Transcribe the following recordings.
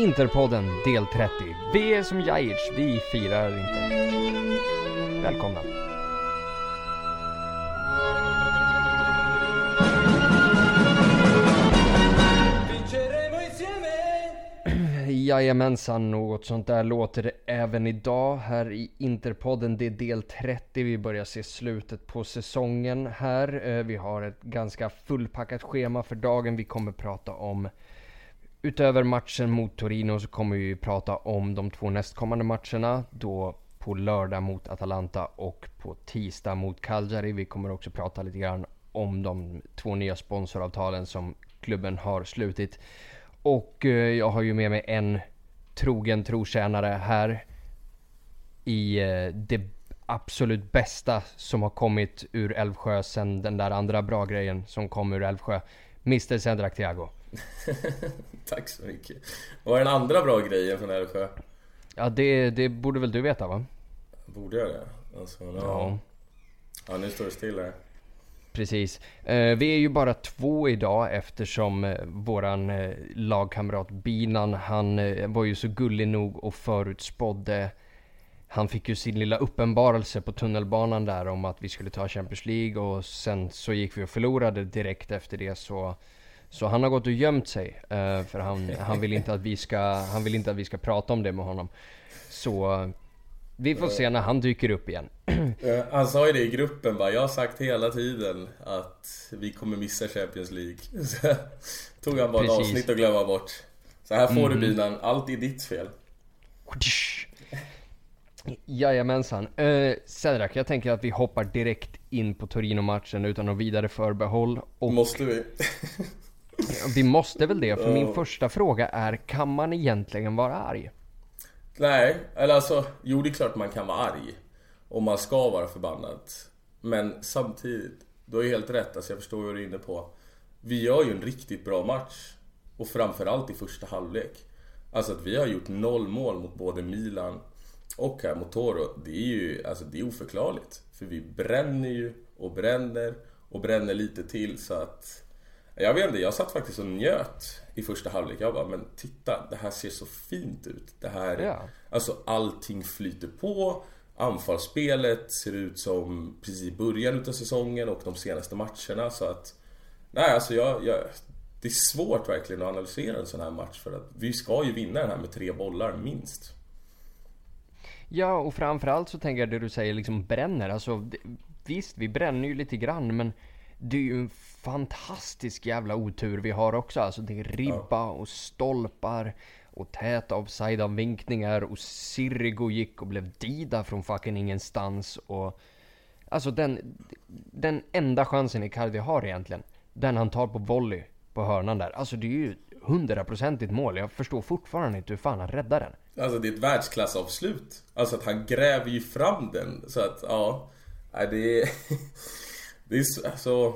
Interpodden del 30. Vi är som Jajic, vi firar inte. Välkomna. Jajamensan, något sånt där låter det även idag här i Interpodden. Det är del 30, vi börjar se slutet på säsongen här. Eh, vi har ett ganska fullpackat schema för dagen. Vi kommer prata om Utöver matchen mot Torino så kommer vi prata om de två nästkommande matcherna. Då på lördag mot Atalanta och på tisdag mot Cagliari. Vi kommer också prata lite grann om de två nya sponsoravtalen som klubben har slutit. Och eh, jag har ju med mig en trogen trotjänare här i eh, det absolut bästa som har kommit ur Älvsjö sen den där andra bra grejen som kom ur Älvsjö. Mr Sendrak Thiago. Tack så mycket. Vad är den andra bra grejen från Älvsjö? Ja det, det borde väl du veta va? Borde jag det? Alltså, no. ja. ja, nu står det still här. Precis. Eh, vi är ju bara två idag eftersom eh, våran eh, lagkamrat Binan, han var ju så gullig nog och förutspådde han fick ju sin lilla uppenbarelse på tunnelbanan där om att vi skulle ta Champions League och sen så gick vi och förlorade direkt efter det så så han har gått och gömt sig eh, för han, han, vill inte att vi ska, han vill inte att vi ska prata om det med honom. Så vi får se när han dyker upp igen. Han sa ju det i gruppen bara, jag har sagt hela tiden att vi kommer missa Champions League. Så tog han bara Precis. ett avsnitt och glömma bort. Så här får mm. du mhm. binan, allt är ditt fel. Jajamensan. Eh, Cedrak, jag tänker att vi hoppar direkt in på Torino-matchen utan något vidare förbehåll. Och Måste vi? vi måste väl det, för min första fråga är, kan man egentligen vara arg? Nej, eller alltså, jo det är klart man kan vara arg. Och man ska vara förbannad. Men samtidigt, du har ju helt rätt, alltså jag förstår vad du är inne på. Vi gör ju en riktigt bra match. Och framförallt i första halvlek. Alltså att vi har gjort noll mål mot både Milan och här mot Toro. Det är ju alltså det är oförklarligt. För vi bränner ju och bränner och bränner lite till så att... Jag vet inte, jag satt faktiskt och njöt i första halvlek. Jag bara, men titta, det här ser så fint ut. Det här, ja. alltså allting flyter på. Anfallsspelet ser ut som precis i början utav säsongen och de senaste matcherna. Så att, nej alltså jag, jag det är svårt verkligen att analysera en sån här match för att vi ska ju vinna den här med tre bollar minst. Ja, och framförallt så tänker jag det du säger liksom bränner. Alltså, visst, vi bränner ju lite grann men det är ju en fantastisk jävla otur vi har också. Alltså det är ribba och stolpar och täta offside-avvinkningar och Sirigo gick och blev Dida från fucking ingenstans och... Alltså den, den enda chansen Icardi har egentligen, den han tar på volley på hörnan där. Alltså det är ju hundraprocentigt mål. Jag förstår fortfarande inte hur fan han räddar den. Alltså det är ett världsklassavslut. Alltså att han gräver ju fram den. Så att ja, det är... Det är alltså...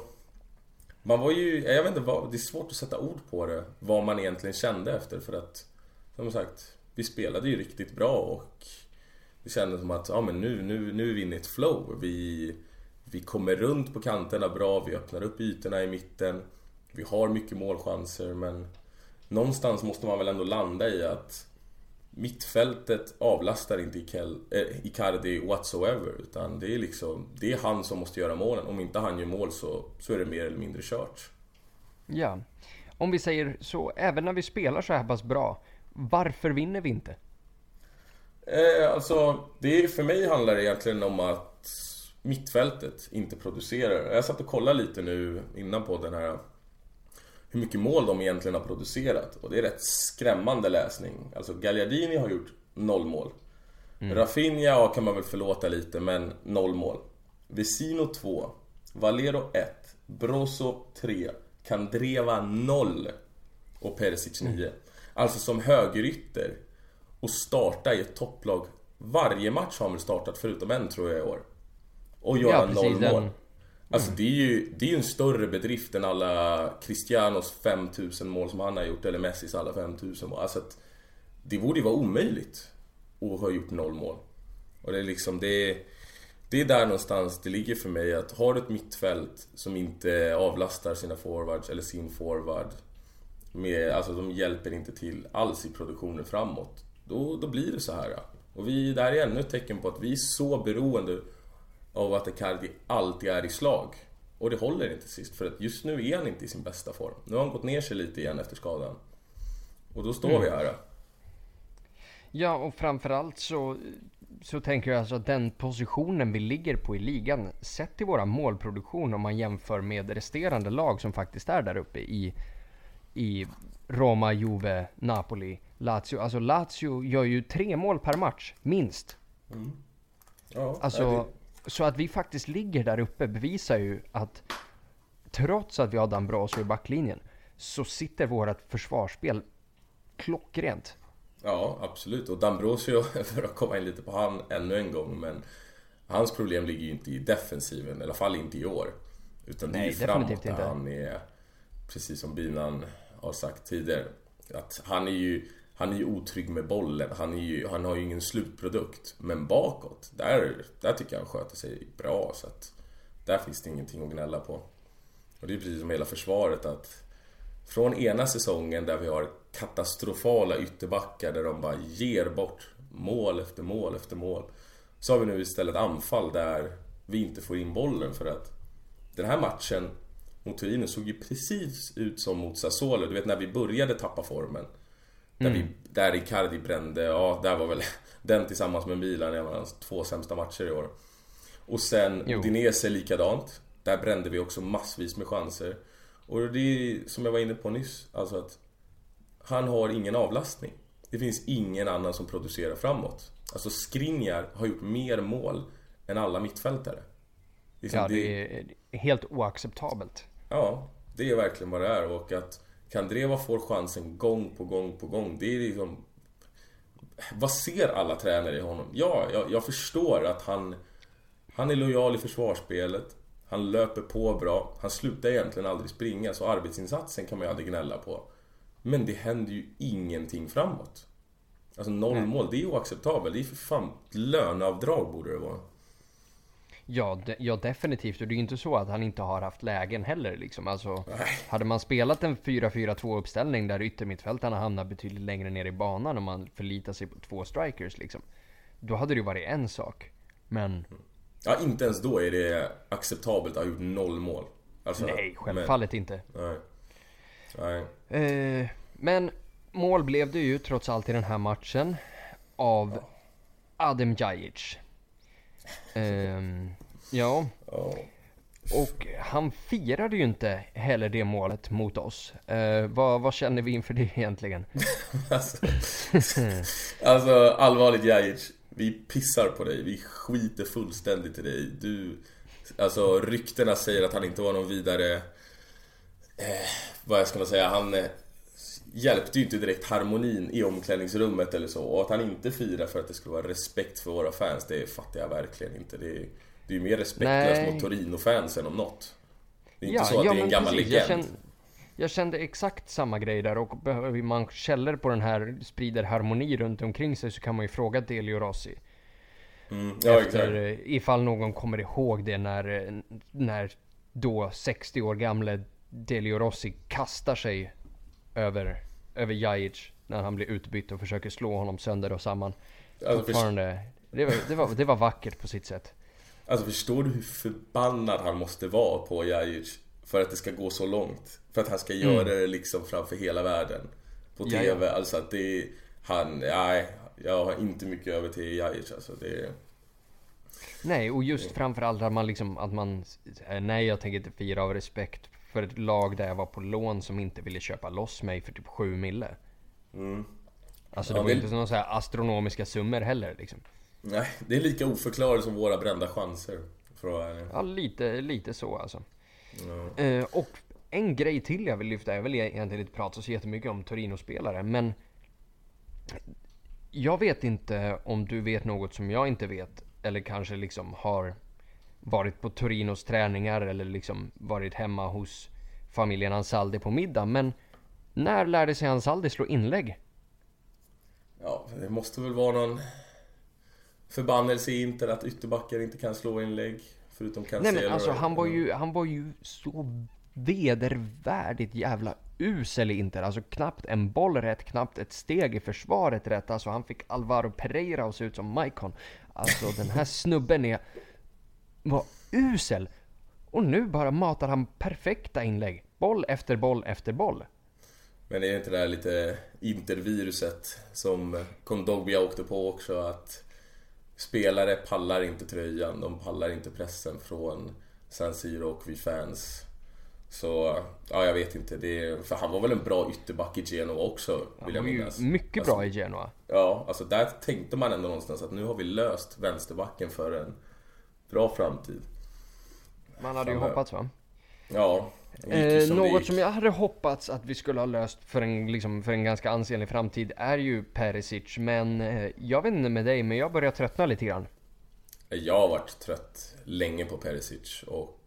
Man var ju, jag vet inte, vad, det är svårt att sätta ord på det. Vad man egentligen kände efter för att Som sagt, vi spelade ju riktigt bra och Det kändes som att, ja men nu, nu, nu är vi inne i ett flow. Vi, vi kommer runt på kanterna bra, vi öppnar upp ytorna i mitten. Vi har mycket målchanser men Någonstans måste man väl ändå landa i att Mittfältet avlastar inte Ikel, eh, Icardi whatsoever utan det är liksom Det är han som måste göra målen. Om inte han gör mål så, så är det mer eller mindre kört. Ja. Om vi säger så, även när vi spelar så här pass bra Varför vinner vi inte? Eh, alltså, det är, för mig handlar det egentligen om att Mittfältet inte producerar. Jag satt och kollade lite nu innan på den här hur mycket mål de egentligen har producerat. Och det är rätt skrämmande läsning. Alltså Gagliardini har gjort noll mål. Mm. Rafinha kan man väl förlåta lite, men noll mål. Vesino 2. Valero 1. Broso 3. Kandreva 0. Och Perisic 9. Mm. Alltså som högerytter och starta i ett topplag. Varje match har han väl startat förutom en tror jag i år. Och göra ja, noll mål. Alltså det är ju det är en större bedrift än alla Cristianos 5000 mål som han har gjort eller Messis alla 5000 mål. Alltså att det borde ju vara omöjligt att ha gjort noll mål. Och det är liksom det det är där någonstans det ligger för mig att har du ett mittfält som inte avlastar sina forwards eller sin forward Med, alltså de hjälper inte till alls i produktionen framåt. Då, då blir det så här. Och vi, det här är ännu ett tecken på att vi är så beroende av att Icardi alltid är i slag. Och det håller inte sist, för att just nu är han inte i sin bästa form. Nu har han gått ner sig lite igen efter skadan. Och då står mm. vi här. Ja, och framförallt så, så tänker jag alltså att den positionen vi ligger på i ligan, sett till våra målproduktion om man jämför med resterande lag som faktiskt är där uppe i, i Roma, Juve, Napoli, Lazio. Alltså Lazio gör ju tre mål per match, minst. Mm. Ja, alltså. Så att vi faktiskt ligger där uppe bevisar ju att trots att vi har Dambrosio i backlinjen så sitter vårt försvarsspel klockrent. Ja, absolut. Och Dambrosio, för att komma in lite på han ännu en gång, men hans problem ligger ju inte i defensiven, i alla fall inte i år. Utan det är ju framåt inte. han är, precis som Binan har sagt tidigare, att han är ju han är ju otrygg med bollen, han, är ju, han har ju ingen slutprodukt. Men bakåt, där, där tycker jag han sköter sig bra. Så att där finns det ingenting att gnälla på. Och det är precis som hela försvaret att från ena säsongen där vi har katastrofala ytterbackar där de bara ger bort mål efter mål efter mål. Så har vi nu istället anfall där vi inte får in bollen för att den här matchen mot Turin såg ju precis ut som mot Sassuolo. Du vet när vi började tappa formen. Där, mm. vi, där Icardi brände, ja där var väl den tillsammans med Milan en av hans två sämsta matcher i år. Och sen jo. Dinese likadant. Där brände vi också massvis med chanser. Och det är som jag var inne på nyss, alltså att han har ingen avlastning. Det finns ingen annan som producerar framåt. Alltså Skriniar har gjort mer mål än alla mittfältare. Liksom ja, det är helt oacceptabelt. Ja, det är verkligen vad det är. Och att Kandreva får chansen gång på gång på gång. Det är liksom... Vad ser alla tränare i honom? Ja, jag, jag förstår att han... Han är lojal i försvarsspelet. Han löper på bra. Han slutar egentligen aldrig springa, så arbetsinsatsen kan man ju aldrig gnälla på. Men det händer ju ingenting framåt. Alltså noll mål, det är oacceptabelt. Det är för fan löneavdrag borde det vara. Ja, de, ja, definitivt. Och det är ju inte så att han inte har haft lägen heller. Liksom. Alltså, hade man spelat en 4-4-2 uppställning där yttermittfältarna hamnar betydligt längre ner i banan och man förlitar sig på två strikers. Liksom, då hade det ju varit en sak. Men... Ja, inte ens då är det acceptabelt att ha gjort noll mål. Alltså, Nej, självfallet men... inte. Nej. Nej. Eh, men mål blev det ju trots allt i den här matchen. Av Adem Djajic. Um, ja. Oh. Och han firade ju inte heller det målet mot oss. Uh, vad, vad, känner vi inför det egentligen? alltså, alltså allvarligt Jajic. Vi pissar på dig. Vi skiter fullständigt i dig. Du, alltså ryktena säger att han inte var någon vidare... Eh, vad ska man säga? Han eh, hjälpte ju inte direkt harmonin i omklädningsrummet eller så. Och att han inte firar för att det skulle vara respekt för våra fans, det fattar jag verkligen inte. Det är, det är ju mer respektlöst mot Torino-fans än om något. Det är inte ja, så att ja, det är en gammal precis. legend. Jag kände, jag kände exakt samma grej där och behöver man källor på den här, sprider harmoni runt omkring sig så kan man ju fråga Delio Rossi. Mm, ja, Efter, exakt. ifall någon kommer ihåg det när, när då 60 år gamle Delio Rossi kastar sig över, över Jajic när han blir utbytt och försöker slå honom sönder och samman. Alltså, Fortfarande, det var, det, var, det var vackert på sitt sätt. Alltså förstår du hur förbannad han måste vara på Jajic för att det ska gå så långt? För att han ska göra mm. det liksom framför hela världen. På TV, Jaja. alltså att det är, han, nej, jag har inte mycket över till Jajic alltså. Det. Nej, och just framförallt att man liksom, att man, nej jag tänker inte fira av respekt för ett lag där jag var på lån som inte ville köpa loss mig för typ 7 mille. Mm. Alltså det ja, var det... inte några så här astronomiska summor heller liksom. Nej, det är lika oförklarligt som våra brända chanser. För ja, lite, lite så alltså. Ja. Eh, och en grej till jag vill lyfta, jag vill egentligen inte prata så jättemycket om Torino-spelare, men jag vet inte om du vet något som jag inte vet, eller kanske liksom har varit på Torinos träningar eller liksom varit hemma hos familjen Ansaldi på middag. Men när lärde sig Ansaldi slå inlägg? Ja, det måste väl vara någon förbannelse i Inter att ytterbackar inte kan slå inlägg. Förutom Cancelo. Nej men alltså han var ju, han var ju så vedervärdigt jävla usel i Inter. Alltså knappt en boll rätt, knappt ett steg i försvaret rätt. Alltså han fick Alvaro Pereira att se ut som Maicon. Alltså den här snubben är... Var usel! Och nu bara matar han perfekta inlägg. Boll efter boll efter boll. Men är det inte det där lite interviruset som Kondogbia åkte på också att spelare pallar inte tröjan, de pallar inte pressen från San Siro och vi fans. Så, ja jag vet inte. Det, för han var väl en bra ytterback i Genoa också, vill jag minnas. Mycket alltså, bra i Genoa. Ja, alltså där tänkte man ändå någonstans att nu har vi löst vänsterbacken för en bra framtid. Man hade ju hoppats va? Ja. Eh, något som jag hade hoppats att vi skulle ha löst för en, liksom, för en ganska ansenlig framtid är ju Perisic. Men eh, jag vet inte med dig, men jag börjar tröttna lite grann. Jag har varit trött länge på Perisic och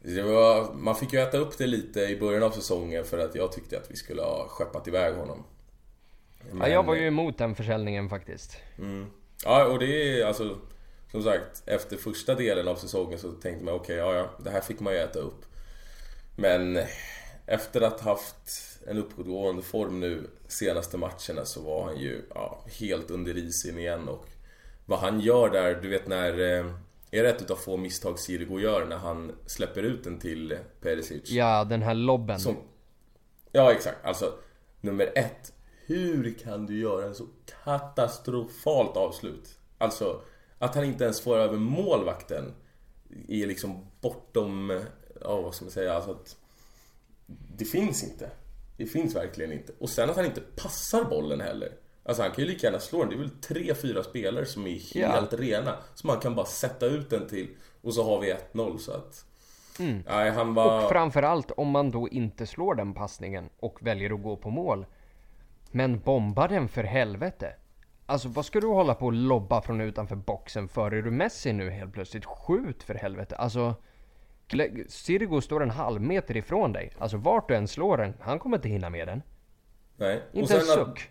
var, man fick ju äta upp det lite i början av säsongen för att jag tyckte att vi skulle ha skeppat iväg honom. Men... Ja, jag var ju emot den försäljningen faktiskt. Mm. Ja, och det är alltså... Som sagt, efter första delen av säsongen så tänkte man okej, okay, ja, ja, det här fick man ju äta upp. Men efter att ha haft en uppgående form nu senaste matcherna så var han ju ja, helt under isen igen och vad han gör där, du vet när... Eh, är det ett utav få misstag Sirigo gör när han släpper ut den till Perisic? Ja, den här lobben. Som, ja, exakt. Alltså, nummer ett. Hur kan du göra en så katastrofalt avslut? Alltså, att han inte ens får över målvakten är liksom bortom... Ja, vad ska man säga? Alltså att... Det finns inte. Det finns verkligen inte. Och sen att han inte passar bollen heller. Alltså han kan ju lika gärna slå den. Det är väl tre, fyra spelare som är helt ja. rena. Som man kan bara sätta ut den till. Och så har vi 1-0 så att... Mm. Nej, han var... Och framförallt om man då inte slår den passningen och väljer att gå på mål. Men bomba den för helvete. Alltså vad ska du hålla på och lobba från utanför boxen för? Är du Messi nu helt plötsligt? Skjut för helvete. Alltså... Sirigo står en halv meter ifrån dig. Alltså vart du än slår den, han kommer inte hinna med den. Nej. Inte en suck.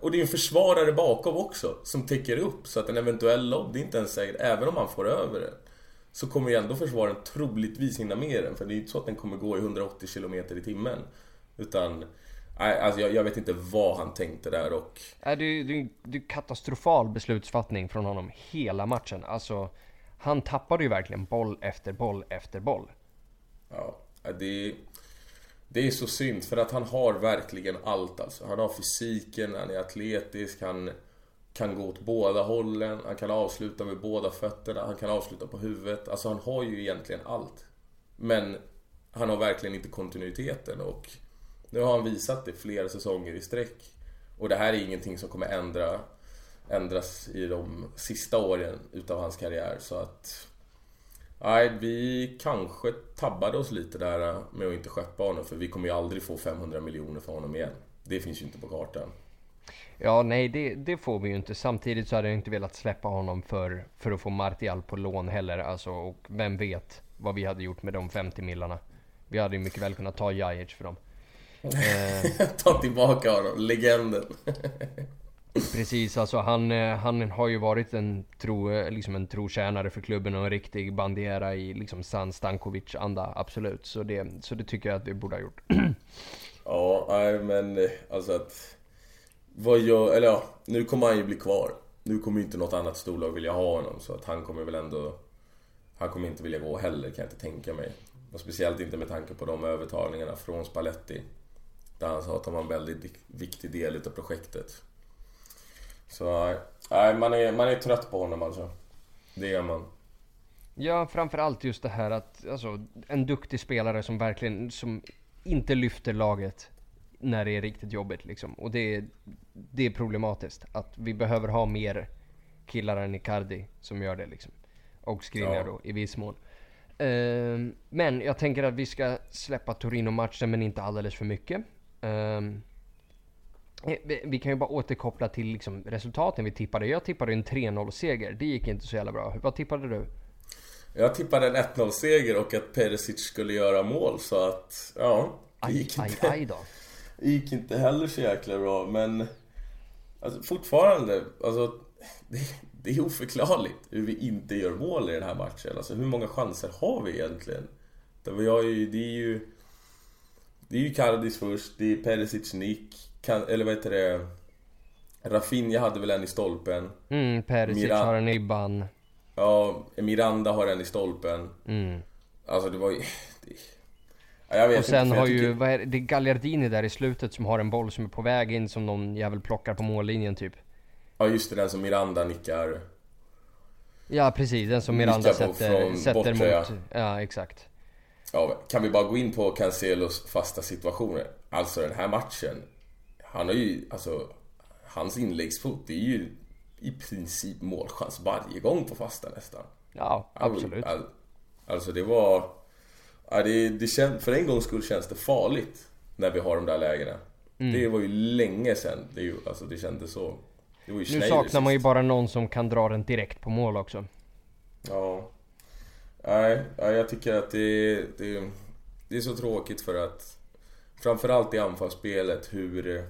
Och det är en försvarare bakom också som täcker upp så att en eventuell lobb, det är inte ens säkert, även om han får över den så kommer ju ändå försvararen troligtvis hinna med den för det är ju inte så att den kommer gå i 180 km i timmen. Utan, nej, alltså jag, jag, vet inte vad han tänkte där och... Nej, det, det, det är katastrofal beslutsfattning från honom hela matchen. Alltså, han tappade ju verkligen boll efter boll efter boll. Ja, det... Det är så synd för att han har verkligen allt alltså. Han har fysiken, han är atletisk, han kan gå åt båda hållen, han kan avsluta med båda fötterna, han kan avsluta på huvudet. Alltså han har ju egentligen allt. Men han har verkligen inte kontinuiteten och nu har han visat det flera säsonger i sträck. Och det här är ingenting som kommer ändra, ändras i de sista åren utav hans karriär så att Nej, vi kanske tabbade oss lite där med att inte skeppa honom för vi kommer ju aldrig få 500 miljoner för honom igen. Det finns ju inte på kartan. Ja, nej det, det får vi ju inte. Samtidigt så hade jag inte velat släppa honom för, för att få Martial på lån heller. Alltså, och vem vet vad vi hade gjort med de 50 millarna. Vi hade ju mycket väl kunnat ta Jajic för dem eh, ta tillbaka honom, legenden. Precis, alltså han, eh, han har ju varit en, tro, eh, liksom en trotjänare för klubben och en riktig bandiera i liksom San Stankovic-anda, absolut. Så det, så det tycker jag att vi borde ha gjort. ja, nej men alltså att... Vad gör, eller ja, nu kommer han ju bli kvar. Nu kommer ju inte något annat storlag vilja ha honom så att han kommer väl ändå... Han kommer inte vilja gå heller kan jag inte tänka mig. Och speciellt inte med tanke på de övertalningarna från Spalletti. Där han sa att han var en väldigt viktig del utav projektet. Så nej, man är, man är trött på honom alltså. Det är man. Ja, framförallt just det här att alltså, en duktig spelare som verkligen som inte lyfter laget när det är riktigt jobbigt liksom. Och det är, det är problematiskt. Att vi behöver ha mer killar än Icardi som gör det liksom. Och Skriniar ja. då i viss mån. Uh, men jag tänker att vi ska släppa Torino-matchen men inte alldeles för mycket. Eh, vi kan ju bara återkoppla till liksom resultaten vi tippade. Jag tippade en 3-0-seger. Det gick inte så jävla bra. Vad tippade du? Jag tippade en 1-0-seger och att Perisic skulle göra mål så att, ja. Det gick aj, inte, aj, aj då. Det gick inte heller så jäkla bra men alltså, fortfarande, alltså det, det, är oförklarligt hur vi inte gör mål i den här matchen. Alltså hur många chanser har vi egentligen? Det, vi har ju, det är ju Det är ju Kardis först, det är Perisic nick, kan, eller vad heter det? Rafinha hade väl en i stolpen. Mm, Perisic Miran har en i ban. Ja, Miranda har en i stolpen. Mm. Alltså det var ju... Jag vet och sen inte, har tycker... ju, vad är det, det är Gagliardini där i slutet som har en boll som är på väg in som någon jävel plockar på mållinjen typ. Ja just det, den som Miranda nickar. Ja precis, den som Miranda sätter, sätter mot. Ja. ja, exakt. Ja, kan vi bara gå in på Cancelos fasta situationer? Alltså den här matchen. Han har ju, alltså hans inläggsfot, det är ju i princip målchans varje gång på fasta nästan. Ja, absolut. All, alltså det var... Ja, det, det känd, för en gångs skull känns det farligt när vi har de där lägena. Mm. Det var ju länge sedan det, ju, alltså det kändes så. Det nu saknar man ju bara någon som kan dra den direkt på mål också. Ja. Nej, jag tycker att det, det, det är så tråkigt för att Framförallt i anfallsspelet hur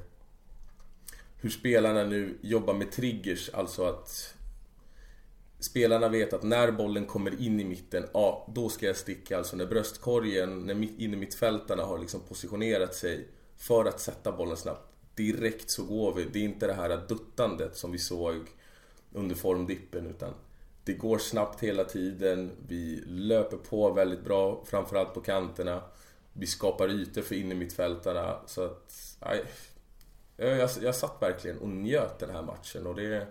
hur spelarna nu jobbar med triggers, alltså att Spelarna vet att när bollen kommer in i mitten, ja då ska jag sticka. Alltså när bröstkorgen, när innermittfältarna har liksom positionerat sig för att sätta bollen snabbt. Direkt så går vi. Det är inte det här duttandet som vi såg under formdippen utan det går snabbt hela tiden. Vi löper på väldigt bra, framförallt på kanterna. Vi skapar ytor för innermittfältarna. Så att, nej, jag, jag satt verkligen och njöt den här matchen och det...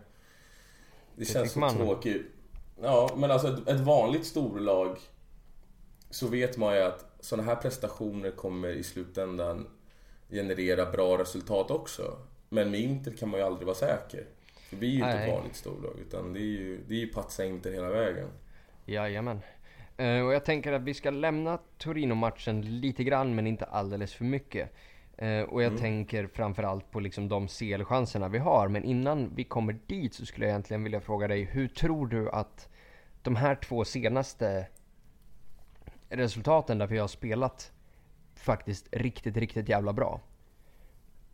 Det, känns så tråkigt. Ja, men alltså ett, ett vanligt storlag så vet man ju att sådana här prestationer kommer i slutändan generera bra resultat också. Men med Inter kan man ju aldrig vara säker. Vi är ju inte ett vanligt storlag utan det är ju, det är ju patsa Inter hela vägen. Jajamän. Uh, och jag tänker att vi ska lämna Torino-matchen lite grann men inte alldeles för mycket. Eh, och jag mm. tänker framförallt på liksom de CL-chanserna vi har. Men innan vi kommer dit så skulle jag egentligen vilja fråga dig, hur tror du att de här två senaste resultaten där vi har spelat faktiskt riktigt, riktigt jävla bra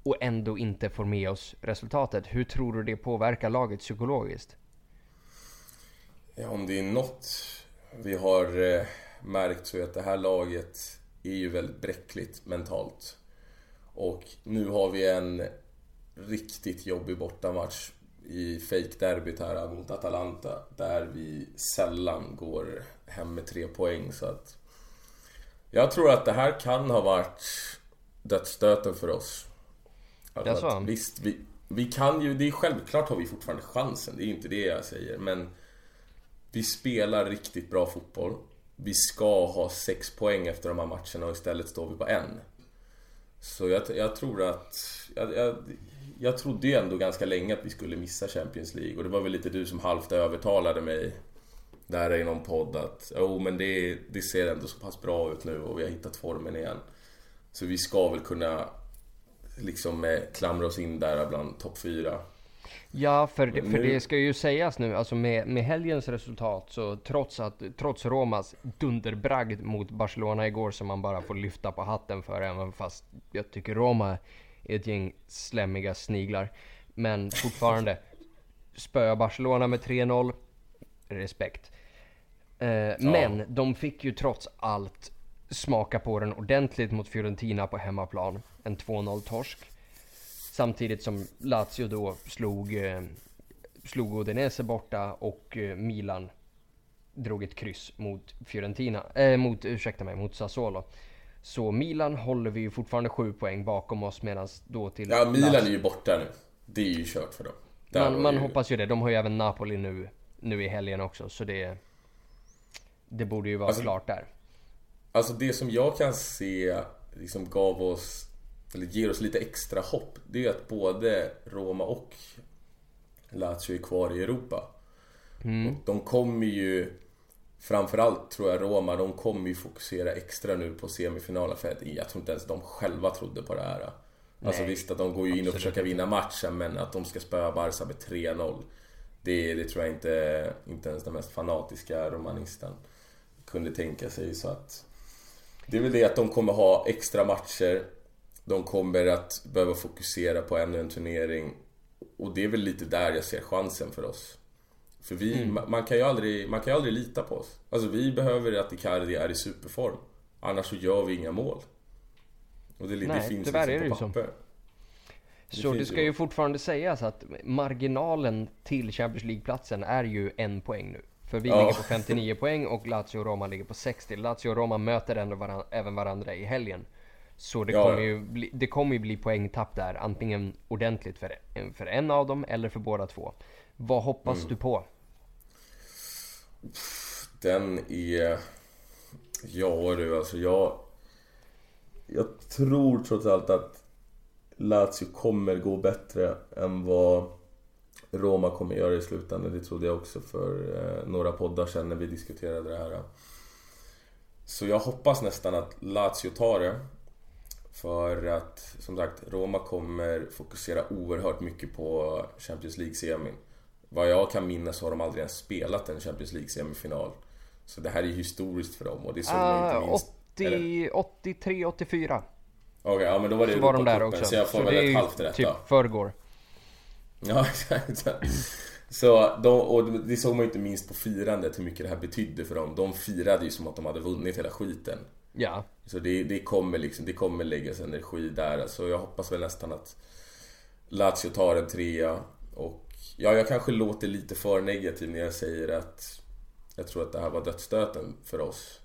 och ändå inte får med oss resultatet. Hur tror du det påverkar laget psykologiskt? Ja, om det är något vi har eh, märkt så är att det här laget är ju väldigt bräckligt mentalt. Och nu har vi en riktigt jobbig bortamatch i fake-derbyt här mot Atalanta. Där vi sällan går hem med tre poäng. Så att jag tror att det här kan ha varit dödsstöten för oss. Alltså att, visst, vi, vi kan ju... Det är självklart har vi fortfarande chansen. Det är inte det jag säger. Men vi spelar riktigt bra fotboll. Vi ska ha sex poäng efter de här matcherna och istället står vi på en. Så jag, jag tror att... Jag, jag, jag trodde ju ändå ganska länge att vi skulle missa Champions League och det var väl lite du som halvt övertalade mig där i någon podd att jo oh, men det, det ser ändå så pass bra ut nu och vi har hittat formen igen. Så vi ska väl kunna liksom eh, klamra oss in där bland topp 4. Ja, för, det, för det ska ju sägas nu, alltså med, med helgens resultat så trots att, trots Romas dunderbragd mot Barcelona igår som man bara får lyfta på hatten för även fast jag tycker Roma är ett gäng slämmiga sniglar. Men fortfarande, spöa Barcelona med 3-0, respekt. Eh, ja. Men de fick ju trots allt smaka på den ordentligt mot Fiorentina på hemmaplan. En 2-0 torsk. Samtidigt som Lazio då slog, eh, slog Udinese borta och eh, Milan drog ett kryss mot Fiorentina, eh, mot, ursäkta mig, mot Sassuolo. Så Milan håller vi ju fortfarande sju poäng bakom oss medan då till... Ja, Milan Lazio... är ju borta nu. Det är ju kört för dem. Där man, man ju... hoppas ju det. De har ju även Napoli nu, nu i helgen också, så det... Det borde ju vara alltså, klart där. Alltså det som jag kan se liksom gav oss eller ger oss lite extra hopp, det är att både Roma och Lazio är kvar i Europa. Mm. Och de kommer ju Framförallt tror jag Roma, de kommer ju fokusera extra nu på semifinalen för jag tror inte ens de själva trodde på det här. Alltså Nej, visst att de går ju in och försöker vinna matchen men att de ska spöa Barca med 3-0 det, det tror jag inte, inte ens den mest fanatiska romanisten kunde tänka sig så att Det är väl det att de kommer ha extra matcher de kommer att behöva fokusera på ännu en turnering. Och det är väl lite där jag ser chansen för oss. För vi, mm. man, kan ju aldrig, man kan ju aldrig lita på oss. Alltså vi behöver att Icardi är i superform. Annars så gör vi inga mål. Och det, Nej, det finns tyvärr liksom är det på så. papper. Det Så det ska ju fortfarande sägas att marginalen till Champions League-platsen är ju en poäng nu. För vi Ja. ligger på 59 poäng och Lazio och Roma ligger på 60. Lazio och Roma möter ändå varan, även varandra i helgen. Så det Ja. kommer, ju bli, det kommer ju bli poängtapp där, antingen ordentligt för, för en av dem eller för båda två. Vad hoppas Mm. du på? Den är... Ja du, alltså jag... Jag tror trots allt att Lazio kommer gå bättre än vad Roma kommer göra i slutändan. Det trodde jag också för eh, några poddar sedan när vi diskuterade det här. Så jag hoppas nästan att Lazio tar det. För att, som sagt, Roma kommer fokusera oerhört mycket på Champions League-semin. Vad jag kan minnas har de aldrig ens spelat en Champions League-semifinal. Så det här är historiskt för dem och det såg man Ah, inte minst... 80, 83, 84. Okej, ja men då var det Så var de där också. Så jag får Så väl ett halvt rätt typ förrgår. Ja, exakt. Så de, och det såg man ju inte minst på firandet hur mycket det här betydde för dem. De firade ju som att de hade vunnit hela skiten. Ja. Så det, det kommer liksom, det kommer läggas energi där. Så jag hoppas väl nästan att Lazio tar en trea. Och ja, jag kanske låter lite för negativ när jag säger att jag tror att det här var dödsstöten för oss.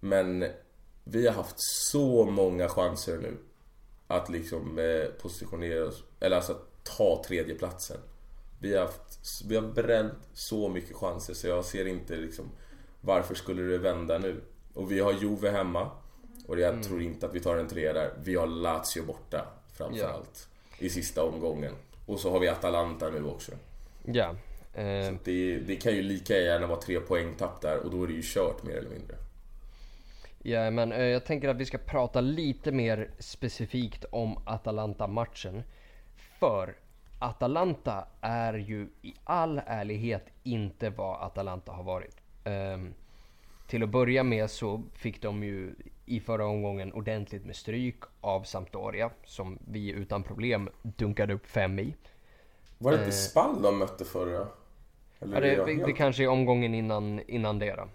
Men vi har haft så många chanser nu att liksom eh, positionera oss, eller alltså ta tredjeplatsen. Vi har, haft, vi har bränt så mycket chanser så jag ser inte liksom varför skulle det vända nu? Och vi har Juve hemma och jag tror inte att vi tar en trea där. Vi har Lazio borta framförallt i sista omgången. Och så har vi Atalanta nu också. Ja. Eh, Så det, det kan ju lika gärna vara tre poängtapp där och då är det ju kört mer eller mindre. Ja, men eh, jag tänker att vi ska prata lite mer specifikt om Atalanta-matchen. För Atalanta är ju i all ärlighet inte vad Atalanta har varit. Ehm, till att börja med så fick de ju i förra omgången ordentligt med stryk av Sampdoria som vi utan problem dunkade upp fem i. Var det Eh. inte Spall de mötte förra? Eller Ja, är det, det, helt- kanske är omgången innan, innan det då.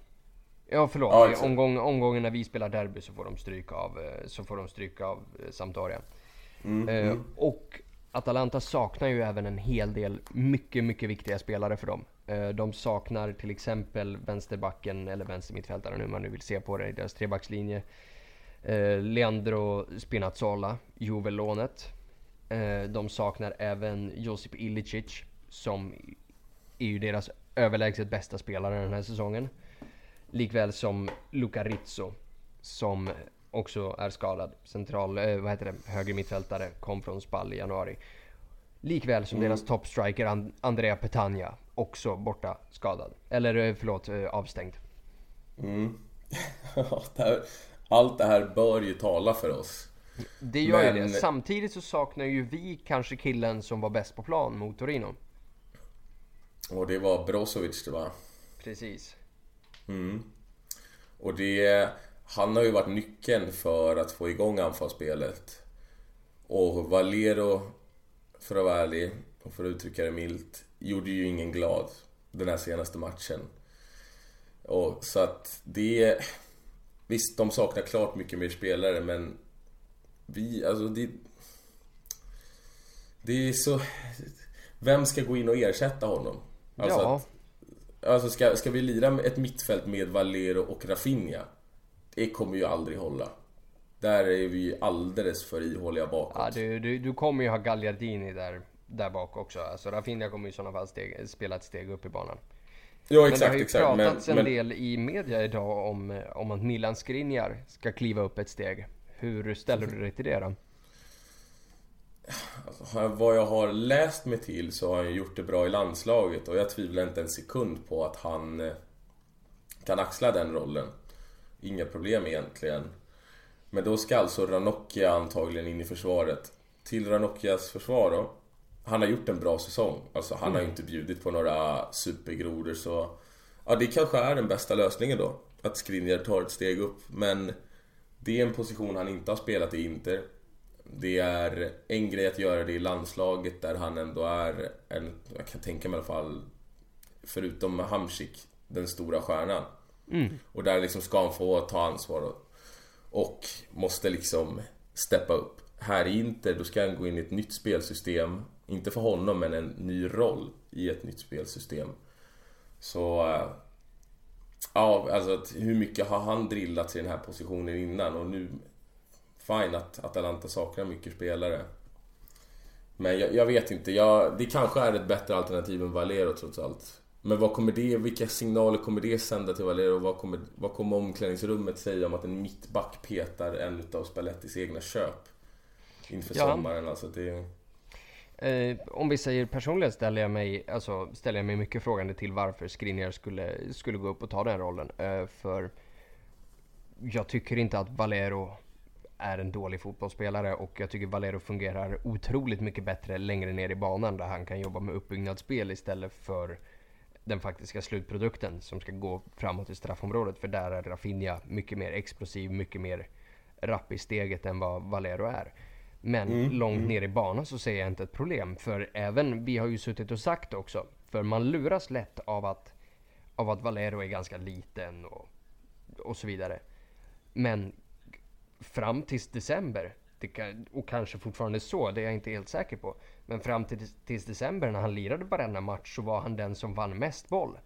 Ja förlåt, Ja, det omgång, omgången när vi spelar derby så får de stryk av, eh, så får de stryk av eh, Sampdoria. Mm, Eh, och Atalanta saknar ju även en hel del mycket, mycket viktiga spelare för dem. Eh, de saknar till exempel vänsterbacken, eller vänstermittfältaren hur man nu vill se på det, i deras trebackslinje. Eh, Leandro Spinazzola, Juve-lånet. Eh, de saknar även Josip Ilicic som är ju deras överlägset bästa spelare den här säsongen. Likväl som Luca Rizzo som också är skadad. Central, eh, vad heter det, höger mittfältare, kom från Spall i januari. Likväl som deras toppstriker And- Andrea Petagna, också borta skadad. Eller eh, förlåt, eh, avstängd. Mm. Allt det här bör ju tala för oss. Det gör ju Men- det. Samtidigt så saknar ju vi kanske killen som var bäst på plan mot Torino. Och det var Brozovic det var. Precis. Mm. Och det... Han har ju varit nyckeln för att få igång anfallsspelet. Och Valero, för att vara ärlig och för att uttrycka det milt, gjorde ju ingen glad den här senaste matchen. Och så att det... Visst, de saknar klart mycket mer spelare men... Vi, alltså det... Det är så... Vem ska gå in och ersätta honom? Alltså ja, att- Alltså ska, ska vi lira ett mittfält med Valero och Rafinha? Det kommer ju aldrig hålla. Där är vi ju alldeles för ihåliga bakåt. ja du, du, du kommer ju ha Gagliardini där, där bak också. Alltså Rafinha kommer ju i sådana fall steg, spela ett steg upp i banan. ja Men det exakt, har ju exakt. pratats Men, en men del i media idag om, eh, om att Milan Skriniar ska kliva upp ett steg. Hur ställer du dig till det då? alltså, vad jag har läst mig till så har han gjort det bra i landslaget och jag tvivlar inte en sekund på att han eh, kan axla den rollen. Inga problem egentligen. Men då ska alltså Ranocchia antagligen in i försvaret. Till Ranocchias försvar då. Han har gjort en bra säsong. Alltså han har ju inte bjudit på några supergrodor så... Ja, det kanske är den bästa lösningen då. Att Skriniar tar ett steg upp. Men det är en position han inte har spelat i Inter. Det är en grej att göra det i landslaget där han ändå är en, jag kan tänka mig i alla fall, förutom Hamsik, den stora stjärnan. Mm. Och där liksom ska han få ta ansvar och, och måste liksom steppa upp. Här i Inter, då ska han gå in i ett nytt spelsystem. Inte för honom, men en ny roll i ett nytt spelsystem. Så... Eh, ja, alltså hur mycket har han drillat i den här positionen innan och nu... Fine att Atalanta saknar mycket spelare. Men jag, jag vet inte, jag, det kanske är ett bättre alternativ än Valero trots allt. Men vad kommer det, vilka signaler kommer det sända till Valero? Vad kommer, vad kommer omklädningsrummet säga om att en mittback petar en utav Spallettis egna köp? Inför ja. sommaren alltså. Det... Eh, om vi säger personligen ställer jag mig, alltså, ställer jag mig mycket frågande till varför Skriniar skulle, skulle gå upp och ta den rollen. Eh, för jag tycker inte att Valero är en dålig fotbollsspelare och jag tycker Valero fungerar otroligt mycket bättre längre ner i banan där han kan jobba med uppbyggnadsspel istället för den faktiska slutprodukten som ska gå framåt i straffområdet. För där är Rafinha mycket mer explosiv, mycket mer rapp i steget än vad Valero är. Men mm, långt mm. ner i banan så ser jag inte ett problem. För även, vi har ju suttit och sagt också, för man luras lätt av att, av att Valero är ganska liten och, och så vidare. Men fram tills december, kan, och kanske fortfarande så, det är jag inte helt säker på. Men fram till, tills december när han lirade varenda match så var han den som vann mest boll.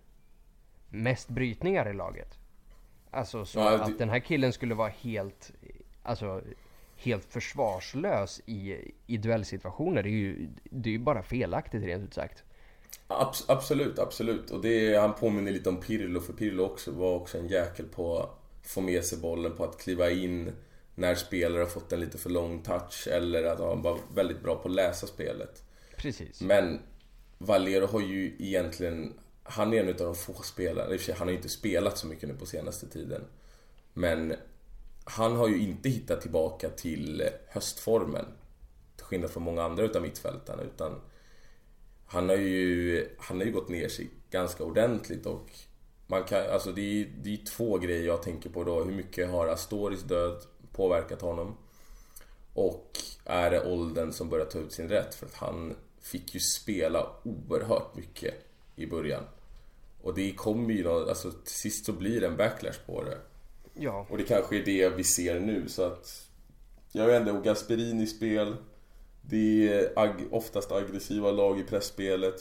Mest brytningar i laget. Alltså så ja, att den här killen skulle vara helt, alltså helt försvarslös i, i duellsituationer. Det är ju, det är ju bara felaktigt rent ut sagt. Abs absolut, absolut. Och det, han påminner lite om Pirlo, för Pirlo också, var också en jäkel på att få med sig bollen, på att kliva in när spelare har fått en lite för lång touch eller att han var väldigt bra på att läsa spelet. Precis. Men Valero har ju egentligen, han är en av de få spelarna, i och för sig, han har ju inte spelat så mycket nu på senaste tiden. Men han har ju inte hittat tillbaka till höstformen. Till skillnad från många andra utav mittfältarna. Utan han har ju, han har ju gått ner sig ganska ordentligt och man kan, alltså det är, är två grejer jag tänker på då. Hur mycket har Astoris död påverkat honom? Och är det åldern som börjar ta ut sin rätt? För att han fick ju spela oerhört mycket i början. Och det kommer ju, alltså till sist så blir det en backlash på det. Ja. Och det kanske är det vi ser nu så att... Jag vet inte, Gasperini spel. Det är ag oftast aggressiva lag i pressspelet.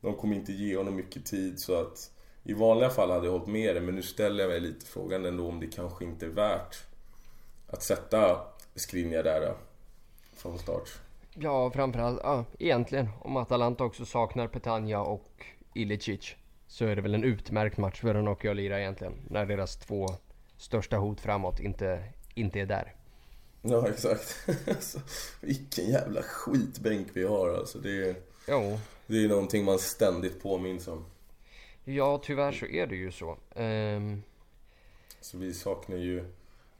De kommer inte ge honom mycket tid så att... I vanliga fall hade jag hållit med det men nu ställer jag mig lite frågan ändå om det kanske inte är värt att sätta Skriniar där då, från start. Ja, framförallt, ja, egentligen om Atalanta också saknar Petagna och Ilicic så är det väl en utmärkt match för Ranocchio att lira egentligen. När deras två största hot framåt inte, inte är där. Ja, exakt. alltså, vilken jävla skitbänk vi har alltså. Det är, jo. det är någonting man ständigt påminns om. Ja, tyvärr så är det ju så. Um... Så vi saknar ju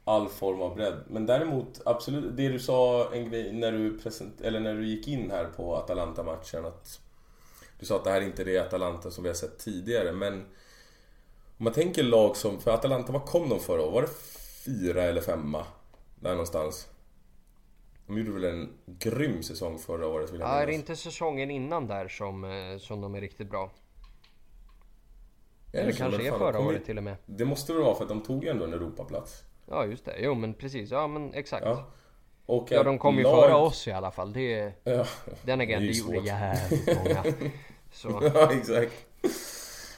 all form av bredd. Men däremot, absolut, det du sa en grej när du, present, eller när du gick in här på Atalanta-matchen. Att du sa att det här inte är det Atalanta som vi har sett tidigare. Men om man tänker lag som, för Atalanta, vad kom de förra året? Var det fyra eller femma? Där någonstans. De gjorde väl en grym säsong förra året vill jag Ja, är det inte säsongen innan där som, eh, som de är riktigt bra? Eller kanske är förra året till och med. Det måste väl vara för att de tog ju ändå en Europaplats. Ja just det, jo men precis, ja men exakt. Ja, och ja de kom ju lag... före oss i alla fall. Det, ja, den agenten gjorde jävligt många. Så. Ja exakt.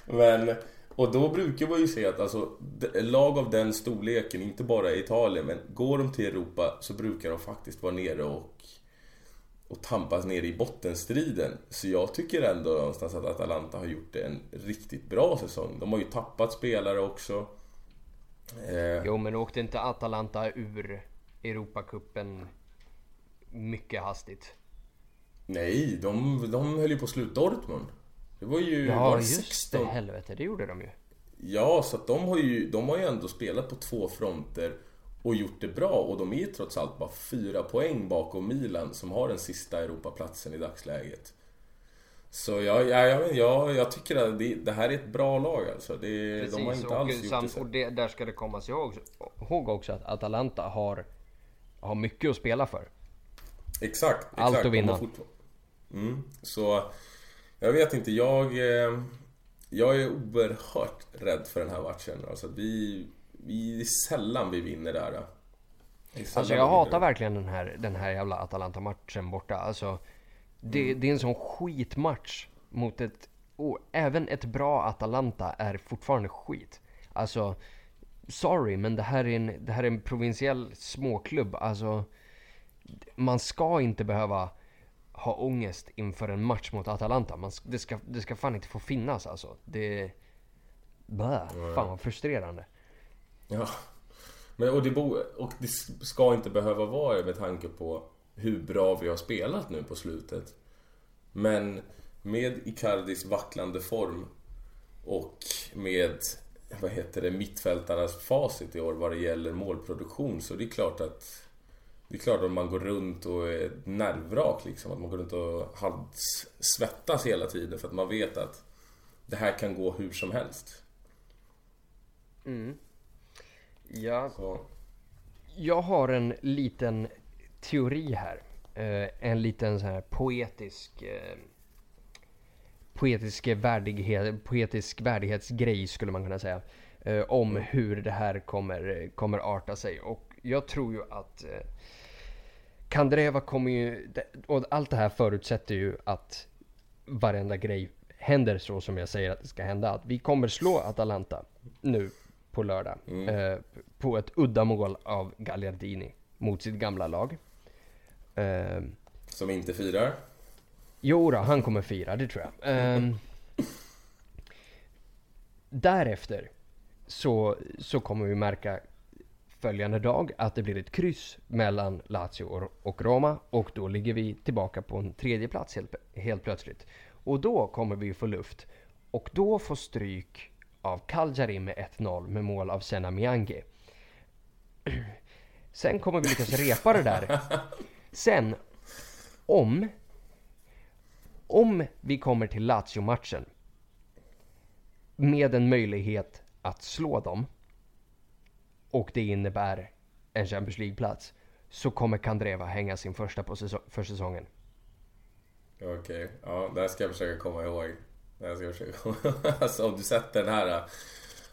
Men och då brukar man ju se att alltså, lag av den storleken, inte bara i Italien, men går de till Europa så brukar de faktiskt vara nere och, och tampas nere i bottenstriden. Så jag tycker ändå någonstans att Atalanta har gjort en riktigt bra säsong. De har ju tappat spelare också. Eh. Jo, men åkte inte Atalanta ur Europacupen mycket hastigt? Nej, de, de höll ju på att sluta Dortmund. Det var ju... Ja, var just 16... det. Helvete, det gjorde de ju. Ja, så att de har ju, de har ju ändå spelat på två fronter och gjort det bra. Och de är trots allt bara fyra poäng bakom Milan som har den sista Europaplatsen i dagsläget. Så jag, jag, jag, jag tycker att det, det, här är ett bra lag alltså. Det, Precis, de har inte och alls gjort det, och det Där ska det komma sig ihåg, ihåg också att Atalanta har, har mycket att spela för. Exakt, exakt. Allt att vinna. Mm, så jag vet inte, jag... Eh, jag är oerhört rädd för den här matchen. Alltså vi... Vi är sällan vi vinner där. Alltså jag hatar verkligen den här, den här jävla Atalanta-matchen borta. Alltså, det, mm. det är en sån skitmatch mot ett... Oh, även ett bra Atalanta är fortfarande skit. Alltså, sorry, men det här är en, det här är en provinsiell småklubb. Alltså, man ska inte behöva ha ångest inför en match mot Atalanta. Man, det, ska, det ska fan inte få finnas alltså. Det... Bäh, fan vad frustrerande. Ja. Men, och, det bo, och det ska inte behöva vara det med tanke på hur bra vi har spelat nu på slutet. Men med Icardis vacklande form och med vad heter det, mittfältarnas facit i år vad det gäller målproduktion så det är klart att det är klart att man går runt och är nervvrak liksom. Att man går runt och svettas hela tiden för att man vet att det här kan gå hur som helst. Mm. Ja. Så. Jag har en liten teori här. Eh, en liten så här poetisk eh, poetisk, värdighet, poetisk värdighetsgrej skulle man kunna säga. Eh, om mm. hur det här kommer, kommer arta sig. Och jag tror ju att eh, Kandreva kommer ju, och allt det här förutsätter ju att varenda grej händer så som jag säger att det ska hända. Att vi kommer slå Atalanta nu på lördag. Mm. Eh, på ett uddamål av Gagliardini mot sitt gamla lag. Eh, som inte firar? Jo då, han kommer fira, det tror jag. Eh, därefter så, så kommer vi märka följande dag att det blir ett kryss mellan Lazio och Roma och då ligger vi tillbaka på en tredje plats helt, helt plötsligt. Och då kommer vi få luft och då får stryk av Cagliari med 1-0 med mål av Senna Miangi. Sen kommer vi lyckas repa det där. Sen, om om vi kommer till Lazio-matchen med en möjlighet att slå dem och det innebär en Champions League-plats så kommer Kandreva hänga sin första på säsong, för säsongen. Okej, okay. ja det här ska jag försöka komma ihåg. Det här ska jag försöka komma ihåg. Alltså om du sätter den här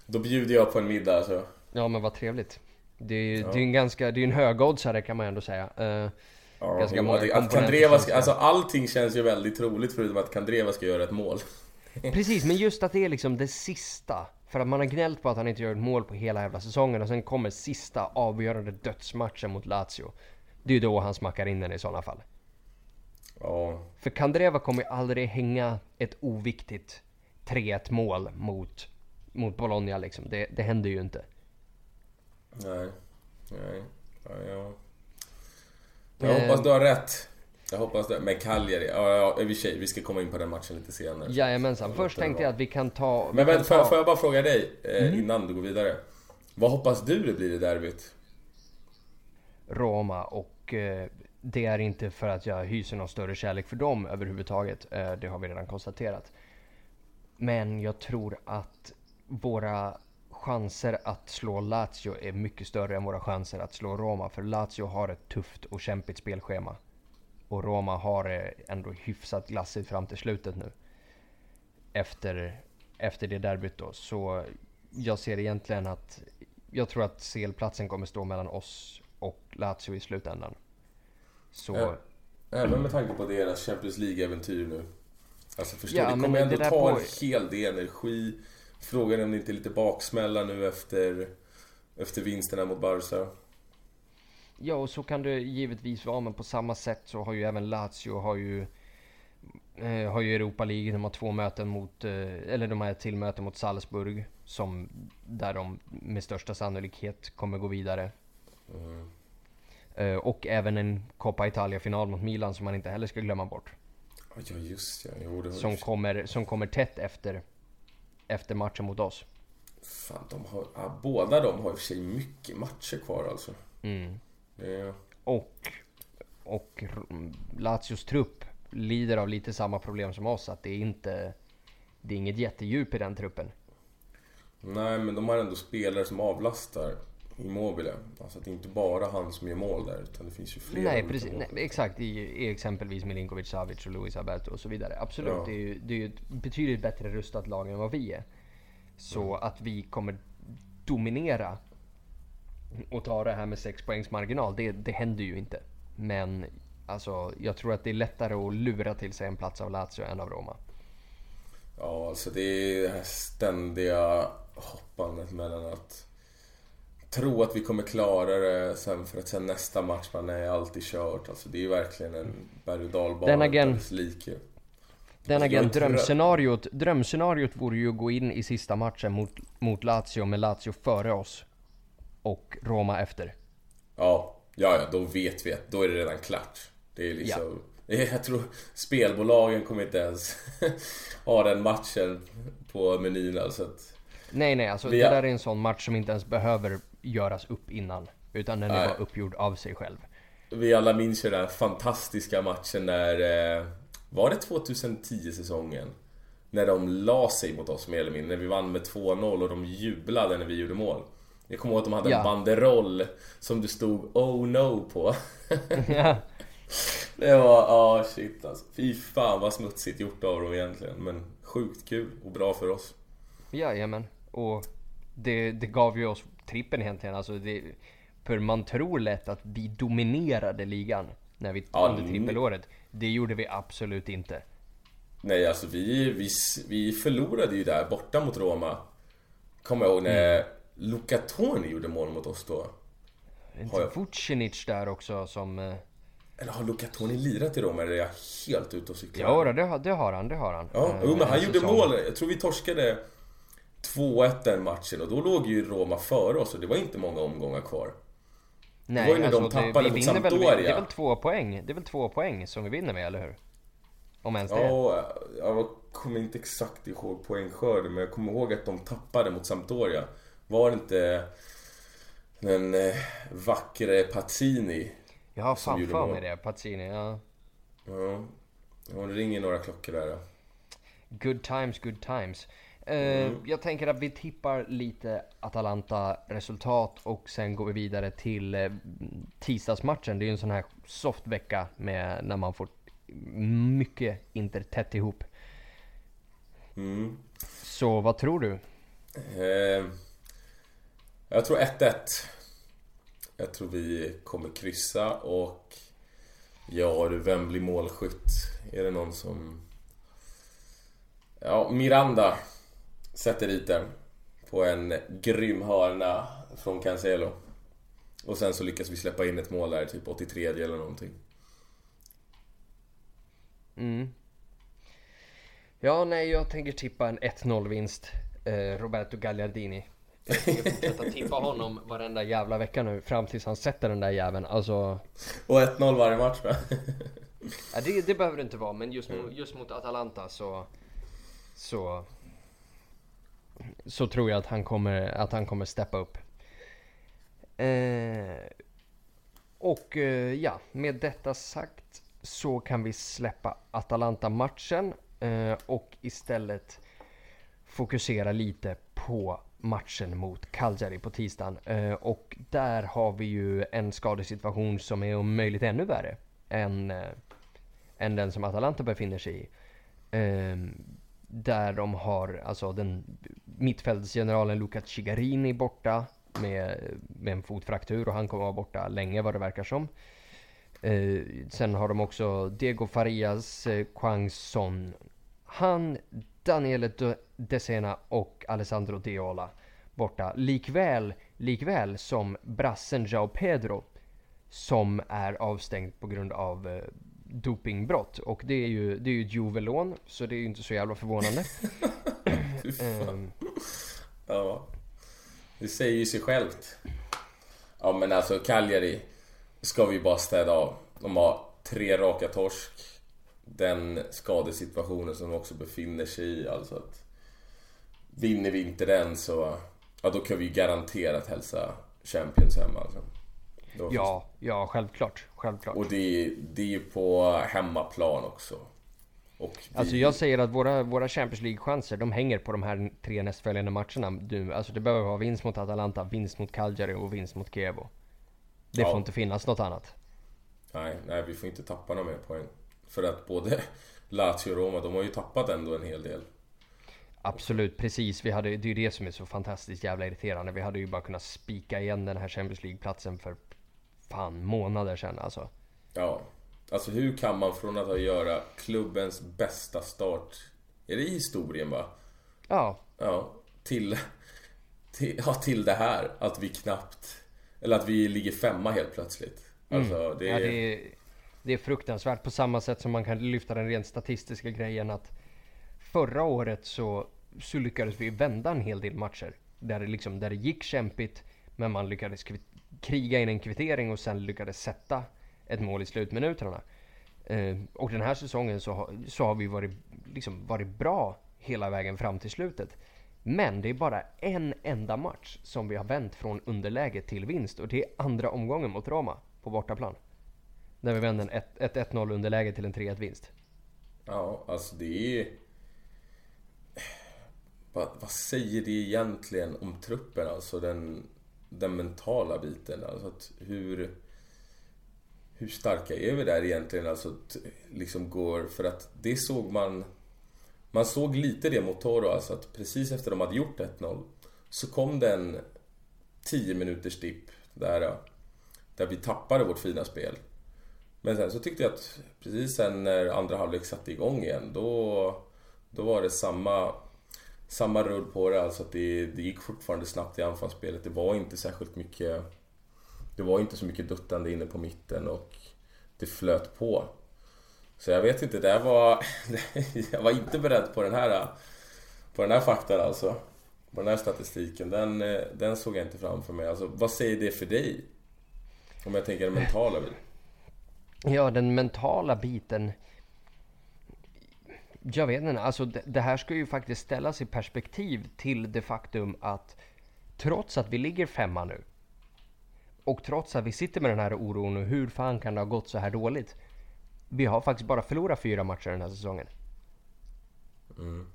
då bjuder jag på en middag alltså. Ja men vad trevligt. Det är ju ja. det är en ganska, det är en högoddsare kan man ändå säga. Uh, ja, ganska många det, att Kandreva ska, alltså allting känns ju väldigt troligt förutom att Kandreva ska göra ett mål. Precis, men just att det är liksom det sista för att man har gnällt på att han inte gör ett mål på hela jävla säsongen och sen kommer sista avgörande dödsmatchen mot Lazio. Det är ju då han smackar in den i sådana fall. Ja. För Kandreva kommer ju aldrig hänga ett oviktigt 3-1 mål mot, mot Bologna liksom. Det, det händer ju inte. Nej. Nej. Ja, ja. Jag hoppas du har rätt. Jag hoppas det. Men Cagliari, ja, ja i och för sig, vi ska komma in på den matchen lite senare. Jajamensan. Först tänkte jag att vi kan ta... Men vänta, får, får jag bara fråga dig eh, mm. innan du går vidare? Vad hoppas du det blir i derbyt? Roma och eh, det är inte för att jag hyser någon större kärlek för dem överhuvudtaget. Eh, det har vi redan konstaterat. Men jag tror att våra chanser att slå Lazio är mycket större än våra chanser att slå Roma. För Lazio har ett tufft och kämpigt spelschema. Och Roma har det ändå hyfsat glassigt fram till slutet nu. Efter, efter det derbyt då. Så jag ser egentligen att jag tror att CL-platsen kommer stå mellan oss och Lazio i slutändan. Så... Även med tanke på deras Champions League-äventyr nu. Alltså förstår ja, det kommer ändå ta på... en hel del energi. Frågan är om det inte är lite baksmälla nu efter, efter vinsterna mot Barca. Ja, och så kan det givetvis vara, men på samma sätt så har ju även Lazio har ju eh, har ju Europa League, de har två möten mot, eh, eller de har ett till möte mot Salzburg. Som, där de med största sannolikhet kommer gå vidare. Mm. Eh, och även en Coppa Italia-final mot Milan som man inte heller ska glömma bort. Ja just ja, jo, det som, kommer, som kommer tätt efter, efter matchen mot oss. Fan, de har, ja, båda de har i och för sig mycket matcher kvar alltså. Mm. Ja. Och, och Lazios trupp lider av lite samma problem som oss. Att det är inte... Det är inget jättedjup i den truppen. Nej, men de har ändå spelare som avlastar Immobile. Alltså att det är inte bara han som gör mål där, utan det finns ju fler. Nej, precis. Nej, exakt. I, I, exempelvis Milinkovic, Savic och Luis Alberto och så vidare. Absolut. Ja. Det, är ju, det är ju ett betydligt bättre rustat lag än vad vi är. Så mm. att vi kommer dominera och ta det här med 6 poängs marginal. Det, det händer ju inte. Men alltså, jag tror att det är lättare att lura till sig en plats av Lazio än av Roma. Ja, alltså det är det här ständiga hoppandet mellan att tro att vi kommer klara det sen för att sen nästa match, man är alltid kört. Alltså det är verkligen en berg och dalbana. Den Alltså, jag är agent, inte drömscenariot, drömscenariot vore ju att gå in i sista matchen mot, mot Lazio med Lazio före oss. Och Roma efter. Ja, ja, ja, då vet vi att då är det redan klart. Det är liksom... Jag tror spelbolagen kommer inte ens ha den matchen på menyn alltså. Att, Nej nej, alltså Vi det där är en sån match som inte ens behöver göras upp innan. Utan den är bara uppgjord av sig själv. vi alla minns ju den här fantastiska matchen när... Eh, var det 2010-säsongen? När de la sig mot oss mer eller mindre. När vi vann med 2-0 och de jublade när vi gjorde mål. Jag kommer ihåg att de hade Ja. en banderoll som det stod Oh no på. Ja. Det var, ja shit alltså. Fy fan vad smutsigt gjort av dem egentligen. Men sjukt kul och bra för oss. Jajamän. Och det, det gav ju oss trippen egentligen. Alltså det, för man tror lätt att vi dominerade ligan när vi Ja, under trippelåret. Det gjorde vi absolut inte. Nej alltså vi, vi, vi förlorade ju där borta mot Roma. Kommer jag ihåg när Luca Toni gjorde mål mot oss då. Inte jag- Vucinic där också som... eh, Eller har Luca Toni lirat i Roma eller är jag helt ute och cyklar? Ja, det, har- det har han, det har han. Ja, Eh, jo, men han gjorde mål. Jag tror vi torskade 2-1 den matchen och då låg ju Roma före oss och det var inte många omgångar kvar. Nej, var ju när de alltså, det, tappade mot väl, Sampdoria. Det är väl två poäng? Det är väl två poäng som vi vinner med, eller hur? Om ens det. Ja, jag kommer inte exakt ihåg poängskörden men jag kommer ihåg att de tappade mot Sampdoria. Var det inte den eh, vackre Pazzini? Jag har fan för mig det, Pazzini. Ja. Ja, det ringer några klockor där. Good times, good times. Eh, Mm. Jag tänker att vi tippar lite Atalanta-resultat och sen går vi vidare till eh, tisdagsmatchen. Det är ju en sån här soft vecka med när man får mycket Inter tätt ihop. Mm. Så vad tror du? Eh, jag tror 1-1. Jag tror vi kommer kryssa och ja du, vem blir målskytt? Är det någon som... Ja, Miranda sätter dit den på en grym hörna från Cancelo. Och sen så lyckas vi släppa in ett mål där, typ 83 eller någonting. Mm. Ja, nej, jag tänker tippa en 1-0 vinst. Eh, Roberto Gagliardini. Jag tänker fortsätta tippa honom varenda jävla vecka nu fram tills han sätter den där jäveln. Alltså, Och 1-0 varje match va? ja, det, det behöver det inte vara, men just, mo- just mot Atalanta så... Så... Så tror jag att han kommer, att han kommer steppa upp. Eh, och eh, ja, med detta sagt så kan vi släppa Atalanta-matchen eh, och istället fokusera lite på matchen mot Cagliari på tisdagen. Eh, och där har vi ju en skadesituation som är om möjligt ännu värre än, eh, än den som Atalanta befinner sig i. Ehm, där de har alltså den mittfältsgeneralen Luca Cigarini borta med, med en fotfraktur och han kommer vara borta länge vad det verkar som. Eh, sen har de också Diego Farias, eh, Quang Son, han, Daniele De- Desena och Alessandro Deola borta. Likväl, likväl som brassen Jao Pedro som är avstängd på grund av eh, dopingbrott. Och det är ju, det är ju ett Juvelån, så det är ju inte så jävla förvånande. Ehm, Ja. Det säger ju sig självt. Ja men alltså Cagliari ska vi bara städa av. De har tre raka torsk. Den skadesituationen som de också befinner sig i. Alltså att vinner vi inte den så ja, då kan vi garanterat hälsa Champions hemma. Alltså. Ja, ja självklart, självklart. Och det, är- det är ju på hemmaplan också. Och vi, Alltså jag säger att våra, våra Champions League-chanser, de hänger på de här tre nästföljande matcherna. Du, alltså det behöver vara vinst mot Atalanta, vinst mot Cagliari och vinst mot Chievo. Det Ja. får inte finnas något annat. Nej, nej, vi får inte tappa några mer poäng. För att både Lazio och Roma, de har ju tappat ändå en hel del. Absolut, precis. Vi hade, det är ju det som är så fantastiskt jävla irriterande. Vi hade ju bara kunnat spika igen den här Champions League-platsen för fan månader sedan alltså. Ja. Alltså hur kan man från att ha göra klubbens bästa start, är det i historien va? Ja. Ja, till, till, ja, till det här. Att vi knappt, eller att vi ligger femma helt plötsligt. Alltså mm. det är... Ja, det är... Det är fruktansvärt på samma sätt som man kan lyfta den rent statistiska grejen att förra året så, så lyckades vi vända en hel del matcher. Där det, liksom, där det gick kämpigt men man lyckades kriga in en kvittering och sen lyckades sätta ett mål i slutminuterna. Eh, och den här säsongen så, har, så har vi varit, liksom, varit bra hela vägen fram till slutet. Men det är bara en enda match som vi har vänt från underläge till vinst och det är andra omgången mot Roma på bortaplan. Där vi vände ett 1-0 underläge till en 3-1 vinst. Ja, alltså det är... Vad, vad, säger det egentligen om truppen? Alltså den, den mentala biten. Alltså att hur... Hur starka är vi där egentligen? Alltså att liksom går... För att det såg man... Man såg lite det mot Toro, alltså att precis efter de hade gjort 1-0 så kom det en 10 minuters dipp där, där vi tappade vårt fina spel. Men sen så tyckte jag att precis sen när andra halvlek satte igång igen då, då var det samma, samma rull på det. Alltså att det, det gick fortfarande snabbt i anfallsspelet. Det var inte särskilt mycket Det var inte så mycket duttande inne på mitten och det flöt på. Så jag vet inte, det var... jag var inte beredd på den här på den här faktan alltså. På den här statistiken. Den, den såg jag inte framför mig. Alltså, vad säger det för dig? Om jag tänker den mentala biten. Ja, den mentala biten. Jag vet inte, alltså det, det här ska ju faktiskt ställas i perspektiv till det faktum att trots att vi ligger femma nu och trots att vi sitter med den här oron och hur fan kan det ha gått så här dåligt? Vi har faktiskt bara förlorat fyra matcher den här säsongen. Mm.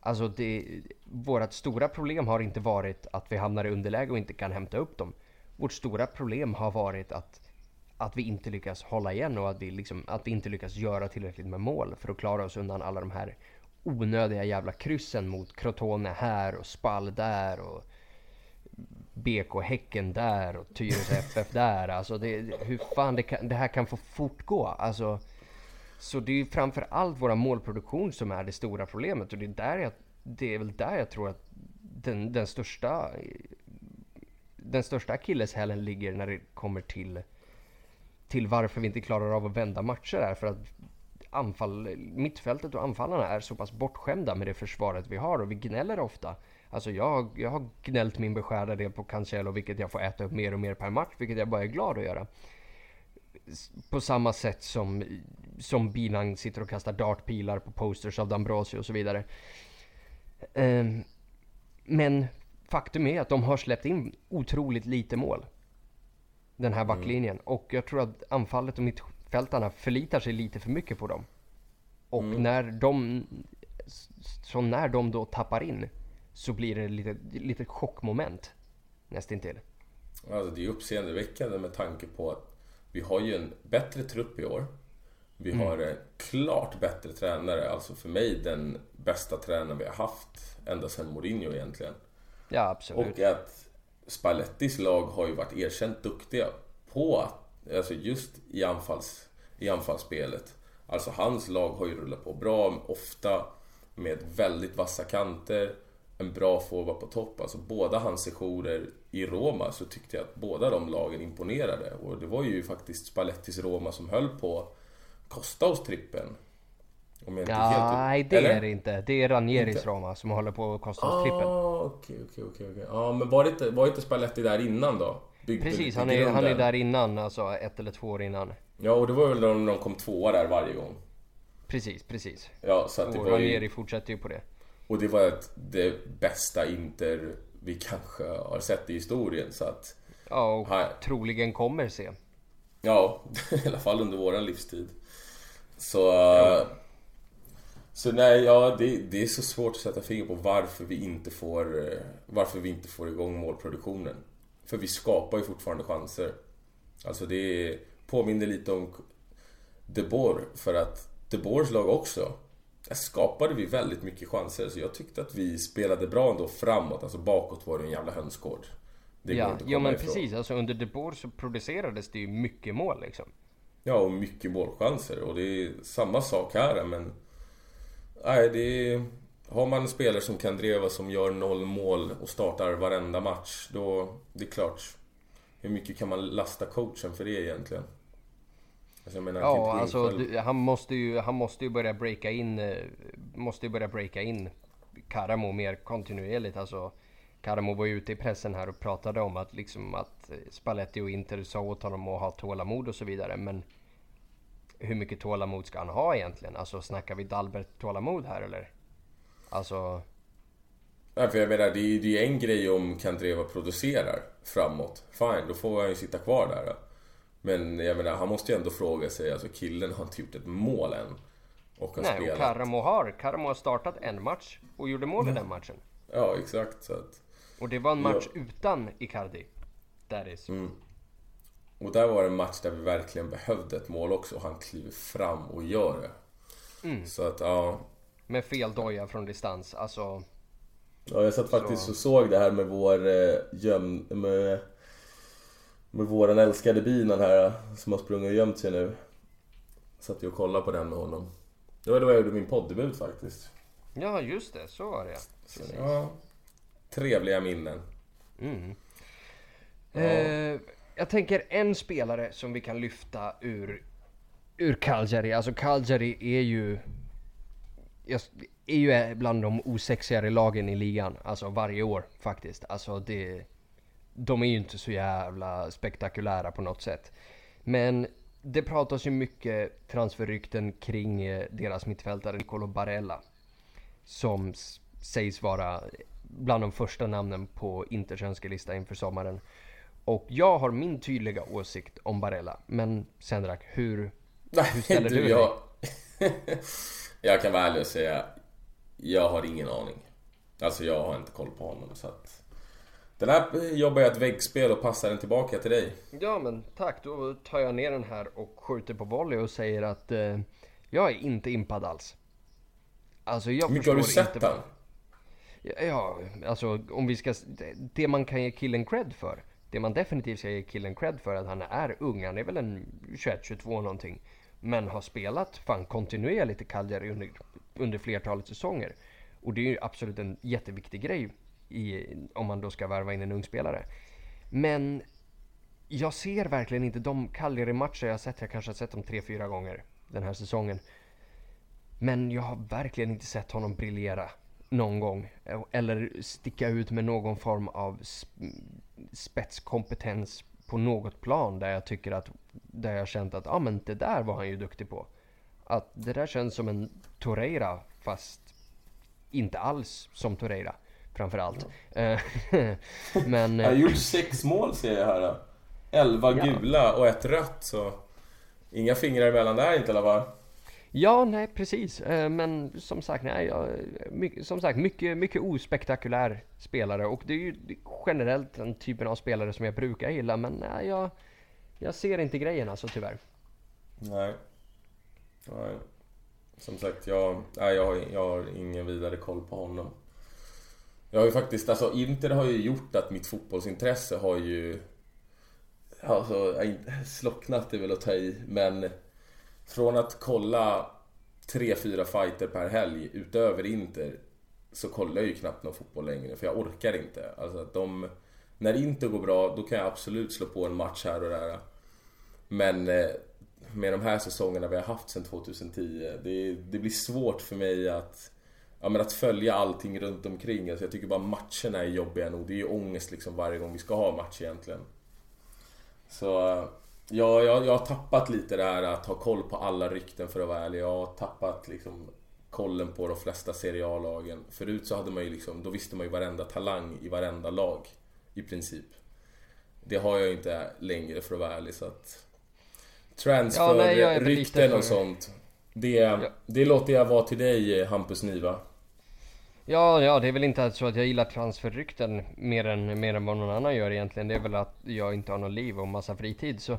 Alltså det, vårt stora problem har inte varit att vi hamnar i underläge och inte kan hämta upp dem. Vårt stora problem har varit att att vi inte lyckas hålla igen och att vi, liksom, att vi inte lyckas göra tillräckligt med mål för att klara oss undan alla de här onödiga jävla kryssen mot Crotone här och Spall där och BK Häcken där och Tyresö FF där. Alltså det, hur fan det, kan, det här kan få fortgå. Alltså, så det är ju framför allt våra målproduktion som är det stora problemet och det är, där jag, det är väl där jag tror att den, den största den största akilleshälen ligger när det kommer till till varför vi inte klarar av att vända matcher är för att anfall, mittfältet och anfallarna är så pass bortskämda med det försvaret vi har och vi gnäller ofta. Alltså jag, jag har gnällt min beskärda del på Cancelo vilket jag får äta upp mer och mer per match vilket jag bara är glad att göra. På samma sätt som, som Bilang sitter och kastar dartpilar på posters av Dambrosio och så vidare. Ehm, men faktum är att de har släppt in otroligt lite mål den här backlinjen. Mm. Och jag tror att anfallet och mittfältarna förlitar sig lite för mycket på dem. Och mm. när de så när de då tappar in så blir det lite, lite chockmoment nästintill. Alltså det är uppseendeväckande med tanke på att vi har ju en bättre trupp i år. Vi mm. har en klart bättre tränare, alltså för mig den bästa tränaren vi har haft ända sedan Mourinho egentligen. Ja, absolut. Och att Spallettis lag har ju varit erkänt duktiga på att, alltså just i, anfalls, i anfallsspelet. Alltså hans lag har ju rullat på bra, ofta med väldigt vassa kanter, en bra forward på topp. Alltså båda hans sessioner i Roma så tyckte jag att båda de lagen imponerade. Och det var ju faktiskt Spallettis Roma som höll på att kosta oss trippen. Om jag inte ja. Nej, det Eller? är det inte. Det är Ranieris inte. Roma som håller på att kosta oss trippen. Ah, okej, okej, okej. Ja, men var inte, var inte Spalletti där innan då? Byggde Precis, han är, han är där innan, alltså ett eller två år innan. Ja, och det var väl när de kom tvåa där varje gång. Precis, precis. Ja, så att och var Ranieri ju... fortsätter ju på det. Och det var ett, det bästa Inter vi kanske har sett i historien, så att... Ja, och här... troligen kommer se. Ja, i alla fall under våran livstid. Så... Ja. Så nej, ja, det, det, är så svårt att sätta fingret på varför vi inte får Varför vi inte får igång målproduktionen. För vi skapar ju fortfarande chanser. Alltså det påminner lite om De Boer, för att De Boers lag också där skapade vi väldigt mycket chanser. Så jag tyckte att vi spelade bra ändå framåt. Alltså bakåt var det en jävla hönsgård. Det ja, jo men ifrån. precis. Alltså under De Boer så producerades det ju mycket mål liksom. Ja, och mycket målchanser. Och det är samma sak här men... Nej, det är... Har man en spelare som kan dreva som gör noll mål och startar varenda match, då... Det är klart. Hur mycket kan man lasta coachen för det egentligen? Alltså menar, ja, alltså du, han måste ju, han måste ju börja breaka in, eh, måste ju börja breaka in Karamo mer kontinuerligt. Alltså, Karamo var ju ute i pressen här och pratade om att, liksom, att Spalletti och Inter sa åt honom att ha tålamod och så vidare. Men hur mycket tålamod ska han ha egentligen? Alltså snackar vi Dalbert-tålamod här eller? Alltså... Nej, för jag menar, det är ju en grej om Kandreva producerar framåt. Fine, då får han ju sitta kvar där. Men jag menar, han måste ju ändå fråga sig, alltså killen har inte gjort ett mål än. Och har Nej, spelat. och Karamo har. Karamo har startat en match och gjorde mål i den matchen. Ja, exakt. Så att, och det var en match ja. utan Icardi. That is. Mm. Och där var det en match där vi verkligen behövde ett mål också. Och han kliver fram och gör det. Mm. Så att, ja. Med fel doja från distans. Alltså. Ja, jag satt faktiskt så. och såg det här med vår eh, göm... Med, med våran älskade binan här som har sprungit och gömt sig nu. Satt jag och kollade på den med honom. Det var då jag gjorde min poddebut faktiskt. Ja, just det. Så var det så, ja. Trevliga minnen. Mm. Ja. Eh, jag tänker en spelare som vi kan lyfta ur, ur Calgary. Alltså Calgary är ju... Är ju bland de osexigare lagen i ligan. Alltså varje år faktiskt. Alltså det de är ju inte så jävla spektakulära på något sätt. Men det pratas ju mycket transferrykten kring eh, deras mittfältare Nicolo Barella. Som sägs vara bland de första namnen på Inters önskelista inför sommaren. Och jag har min tydliga åsikt om Barella. Men Sendrak, hur, hur ställer du, du dig? Jag, jag kan vara ärlig och säga, jag har ingen aning. Alltså jag har inte koll på honom så att den här jobbar jag ett väggspel och passar den tillbaka till dig. Ja men tack, då tar jag ner den här och skjuter på volley och säger att eh, jag är inte impad alls. Alltså jag mycket har du sett den? Ja, alltså om vi ska... Det man kan ge killen cred för. Det man definitivt ska ge killen cred för att han är ung. Han är väl en 21-22 någonting. Men har spelat fan kontinuerligt i Cagliari under, under flertalet säsonger. Och det är ju absolut en jätteviktig grej i, om man då ska värva in en ung spelare. Men jag ser verkligen inte de Cagliari-matcher jag sett. Jag kanske har sett dem tre, fyra gånger den här säsongen. Men jag har verkligen inte sett honom briljera någon gång. Eller sticka ut med någon form av spetskompetens på något plan där jag tycker att, där jag känt att, ja ah, men det där var han ju duktig på. Att det där känns som en Torreira fast inte alls som Torreira framförallt. Ja. men... Jag har gjort sex mål ser jag här. Elva gula och ett rött så... Inga fingrar emellan där inte eller va? Ja, nej precis. Eh, men som sagt, nej, jag, mycket, som sagt mycket, mycket ospektakulär spelare. Och det är ju generellt den typen av spelare som jag brukar gilla. Men nej, jag, jag ser inte grejen alltså tyvärr. Nej. nej. Som sagt, jag, nej, jag, har, jag har ingen vidare koll på honom. Jag har ju faktiskt, alltså Inter har ju gjort att mitt fotbollsintresse har ju... Alltså, slocknat är väl att ta i, men... Från att kolla tre, fyra fighter per helg utöver Inter så kollar jag ju knappt någon fotboll längre för jag orkar inte. Alltså att de... När Inter går bra då kan jag absolut slå på en match här och där. Men eh, med de här säsongerna vi har haft sedan 2010 det, det blir svårt för mig att ja, men att följa allting runt omkring. Alltså jag tycker bara matcherna är jobbiga nog. Det är ju ångest liksom varje gång vi ska ha match egentligen. Så eh, ja, jag, jag har tappat lite det här att ha koll på alla rykten för att vara ärlig. Jag har tappat liksom kollen på de flesta Serie A-lagen. Förut så hade man ju liksom, då visste man ju varenda talang i varenda lag. I princip. Det har jag inte längre för att vara ärlig så att... Transfer, ja, rykten och sånt. Det, ja. det låter jag vara till dig Hampus Niva. Ja, ja, det är väl inte så att jag gillar transferrykten mer än, mer än vad någon annan gör egentligen. Det är väl att jag inte har något liv och massa fritid. Så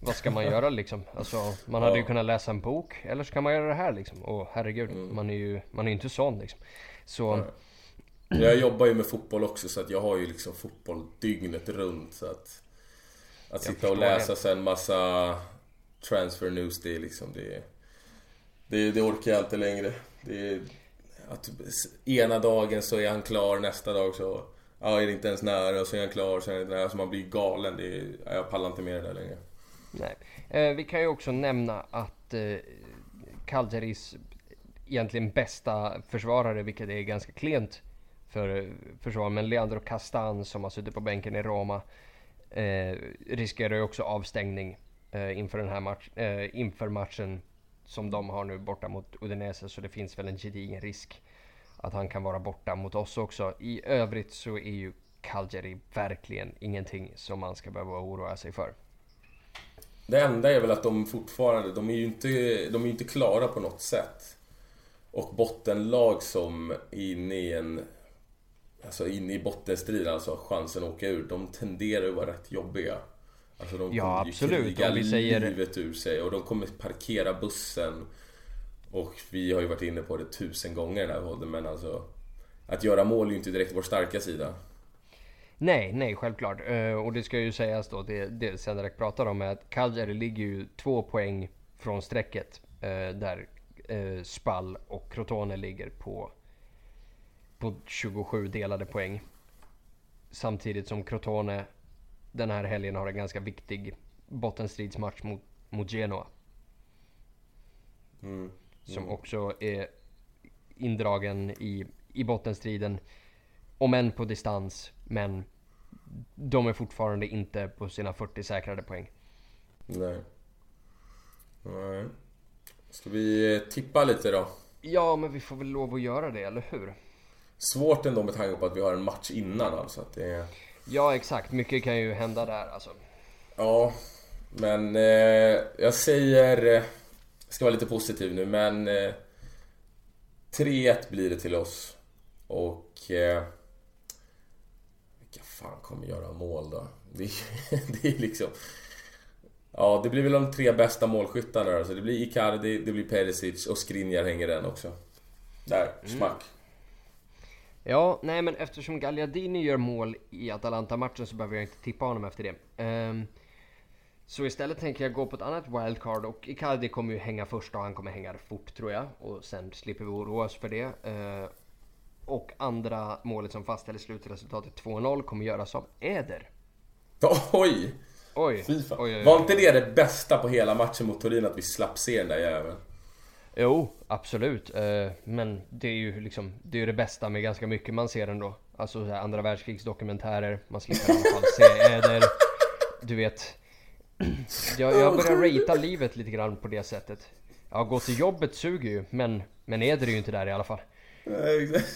vad ska man göra liksom? Alltså, man hade ju kunnat läsa en bok, eller så kan man göra det här liksom. Och herregud, Mm. man är ju man är inte sån liksom. Så, Jag jobbar ju med fotboll också så att jag har ju liksom fotboll dygnet runt så att Att sitta och läsa det. sen massa transfer news det är liksom det Det, det orkar jag inte längre det att typ Ena dagen så är han klar, nästa dag så Ja, är det inte ens nära och så är han klar, så är det inte nära. Så man blir galen. Det är, jag pallar inte med det där längre. nej. Eh, vi kan ju också nämna att eh, Calgeris egentligen bästa försvarare, vilket är ganska klent för eh, försvar, men Leandro Castan som har suttit på bänken i Roma eh, riskerar ju också avstängning eh, inför den här match, eh, inför matchen som de har nu borta mot Udinese, så det finns väl en gedigen risk att han kan vara borta mot oss också. I övrigt så är ju Calgary verkligen ingenting som man ska behöva oroa sig för. Det enda är väl att de fortfarande, de är ju inte, de är inte klara på något sätt. Och bottenlag som är inne i en... Alltså inne i bottenstrid, alltså chansen att åka ur. De tenderar att vara rätt jobbiga. Alltså de Ja, kommer ju absolut. kriga Om vi säger- livet ur sig och de kommer parkera bussen. Och vi har ju varit inne på det tusen gånger i den här podden men alltså... Att göra mål är ju inte direkt vår starka sida. Nej, nej, självklart. Eh, och det ska ju sägas då, det, det Senderek pratar om är att Cagliari ligger ju två poäng från strecket. eh, där eh, Spall och Crotone ligger på, på 27 delade poäng. Samtidigt som Crotone den här helgen har en ganska viktig bottenstridsmatch mot, mot Genoa. Mm. Som också är indragen i, i bottenstriden. Om än på distans, men de är fortfarande inte på sina 40 säkrade poäng. Nej. Nej. Ska vi eh, tippa lite då? Ja, men vi får väl lov att göra det, eller hur? Svårt ändå med tanke på att vi har en match innan alltså. Att det är... Ja, exakt. Mycket kan ju hända där alltså. Ja, men eh, jag säger... Jag ska vara lite positiv nu, men... Eh, 3-1 blir det till oss. Och... Eh, vilka fan kommer göra mål då? Det är, det är liksom... Ja, det blir väl de tre bästa målskyttarna alltså. Det blir Icardi, det blir Perisic och Skriniar hänger den också. Där, smack. Ja, nej men eftersom Gagliardini gör mål i Atalanta-matchen så behöver jag inte tippa honom efter det. Ehm, så istället tänker jag gå på ett annat wildcard och Icardi kommer ju hänga först och han kommer hänga fort tror jag. Och sen slipper vi oroa oss för det. Ehm, och andra målet som fastställer slutresultatet 2-0 kommer göras av Eder. Oj! Oj! Oj, oj, oj. Var inte det det bästa på hela matchen mot Turin att vi slapp se den där jäveln? Jo, absolut. Eh, men det är ju liksom, det är ju det bästa med ganska mycket man ser ändå. Alltså så här, andra världskrigsdokumentärer, man slipper i alla fall se Du vet. Jag, jag börjar ratea livet lite grann på det sättet. Ja, gå till jobbet suger ju, men, men Eder är ju inte där i alla fall. Nej, exakt.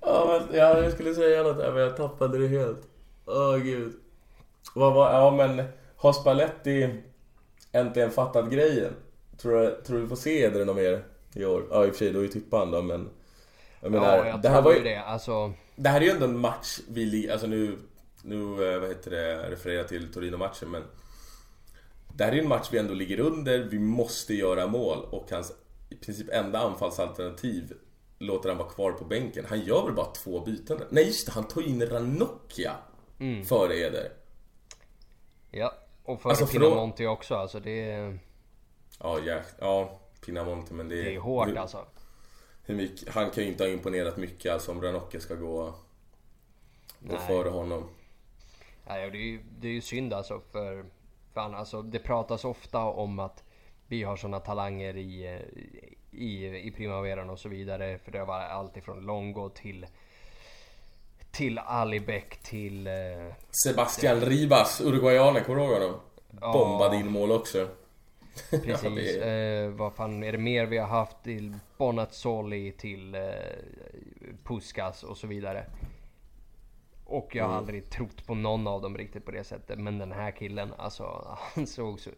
Ja, men, jag skulle säga något där men jag tappade det helt. Åh gud. Vad var, ja men, har Spalletti äntligen fattat grejen? Tror du, tror du vi får se Eder något mer i år? Ja i och för sig, då är ju Tippan då men... Jag menar, ja, jag det här var ju det. Alltså, det här är ju ändå en match vi, alltså nu, nu eh, vad heter det, refererar till Torino-matchen men Det här är ju en match vi ändå ligger under, vi måste göra mål och hans i princip enda anfallsalternativ låter han vara kvar på bänken. Han gör väl bara två byten? Nej just det, han tar in Ranocchia före Eder. Ja. Och för Alltså. Pinamonti också, alltså det är, Ja, ja, ja Pinamonte men det, det är hårt hur, alltså. hur mycket, Han kan ju inte ha imponerat mycket alltså om Ranocchia ska gå, gå Nej. före honom. Nej, det är ju, det är ju synd alltså för fan alltså det pratas ofta om att vi har såna talanger i, i, i primaveran och så vidare. För det var allt ifrån Longo till till Alibek till... Eh, Sebastian Ribas, uruguayanen, kommer du ihåg honom? Ja. Bombade in mål också. precis. Ja, det eh, vad fan är det mer vi har haft? Till Bonazzoli till eh, Puskas och så vidare. Och jag har Mm. aldrig trott på någon av dem riktigt på det sättet. Men den här killen, alltså han såg så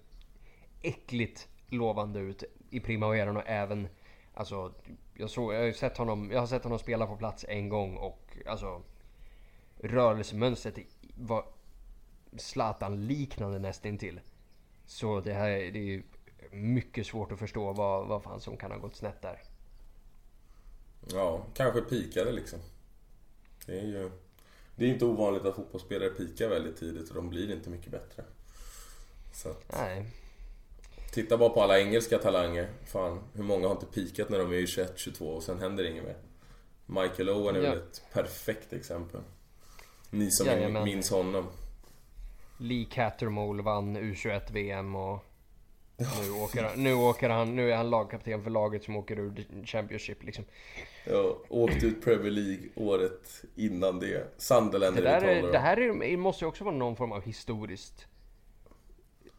äckligt lovande ut i primaveran och även Alltså jag, såg, jag, har sett honom, jag har sett honom spela på plats en gång och alltså rörelsemönstret var Zlatan-liknande nästintill. Så det här det är ju mycket svårt att förstå vad, vad fan som kan ha gått snett där. Ja, kanske pikade liksom. Det är ju... Det är inte ovanligt att fotbollsspelare pikar väldigt tidigt och de blir inte mycket bättre. Så att... Nej. Titta bara på alla engelska talanger. Fan, hur många har inte pikat när de är 21-22 och sen händer inget mer? Michael Owen är ja. väl ett perfekt exempel. Ni som Jajamän. minns honom. Lee Cattermole vann U21-VM och nu åker, han, nu åker han, nu är han lagkapten för laget som åker ur Championship liksom. Ja, åkte ut Premier League året innan det. Sunderland det, där är, det här är, måste ju också vara någon form av historiskt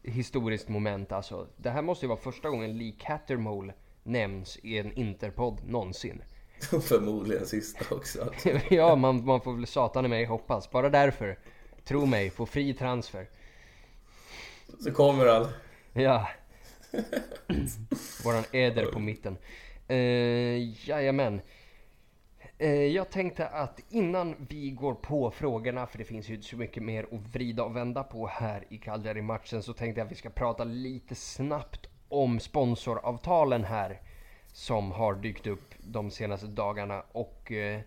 historiskt moment alltså. Det här måste ju vara första gången Lee Cattermole nämns i en Interpod någonsin. Förmodligen sista också. Alltså. ja, man, man får väl satan i mig hoppas. Bara därför. Tro mig, få fri transfer. Så kommer han. Ja. Våran äder på mitten. Uh, jajamän. Uh, jag tänkte att innan vi går på frågorna, för det finns ju så mycket mer att vrida och vända på här i Cagliari-matchen, så tänkte jag att vi ska prata lite snabbt om sponsoravtalen här som har dykt upp de senaste dagarna. Och eh,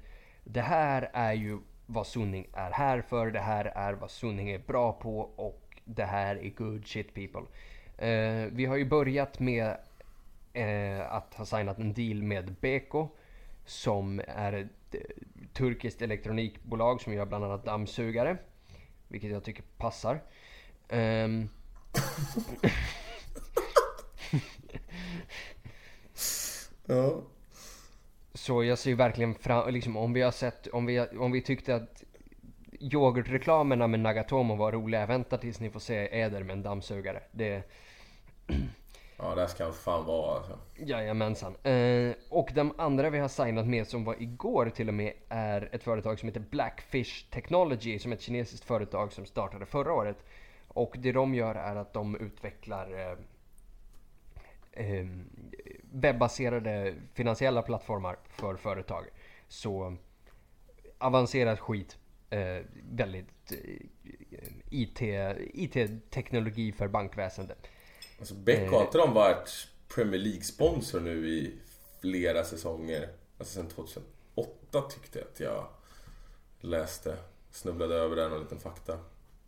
det här är ju vad Sunning är här för, det här är vad Sunning är bra på och det här är good shit people. Eh, vi har ju börjat med eh, att ha signat en deal med Beko som är ett eh, turkiskt elektronikbolag som gör bland annat dammsugare. Vilket jag tycker passar. Um... ja. Så jag ser ju verkligen fram, liksom om vi har sett, om vi, om vi tyckte att yoghurtreklamerna med Nagatomo var roliga, vänta tills ni får se Eder med en dammsugare. Det... Ja, det ska fan vara alltså. Jajamensan. Eh, och de andra vi har signat med som var igår till och med är ett företag som heter Blackfish Technology som är ett kinesiskt företag som startade förra året. Och det de gör är att de utvecklar eh, eh, webbaserade finansiella plattformar för företag. Så avancerad skit. Eh, väldigt eh, IT, IT-teknologi för bankväsendet. Alltså Beck har inte de varit Premier League-sponsor nu i flera säsonger? Alltså sen 2008 tyckte jag att jag läste. Snubblade över den och liten fakta.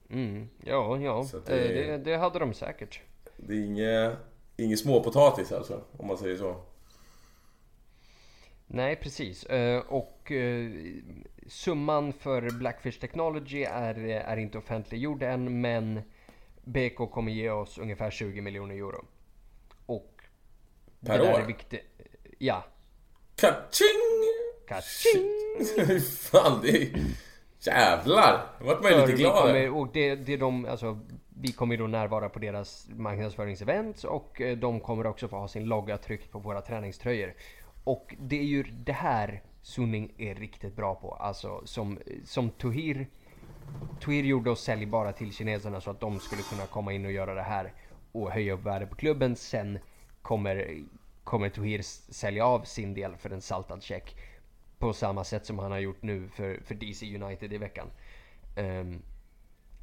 Mm, ja, ja. Det, eh, det, det, hade de säkert. Det är inget, inget småpotatis alltså, om man säger så. Nej, precis. Eh, och eh, summan för Blackfish Technology är, är inte offentliggjord än, men BK kommer ge oss ungefär 20 miljoner euro. Och... Per år? Är viktigt. Ja. Kaching! Kaching! Fan, det är... Jävlar! Då vart man ju lite glad. Kommer, och det, det de, alltså, vi kommer då närvara på deras marknadsföringsevent och eh, de kommer också få ha sin logga tryckt på våra träningströjor. Och det är ju det här Sunning är riktigt bra på. Alltså som, eh, som Tohir, Tohir gjorde oss säljbara till kineserna så att de skulle kunna komma in och göra det här och höja upp värdet på klubben. Sen kommer, kommer Tohir sälja av sin del för en saltad check. På samma sätt som han har gjort nu för, för DC United i veckan. Um,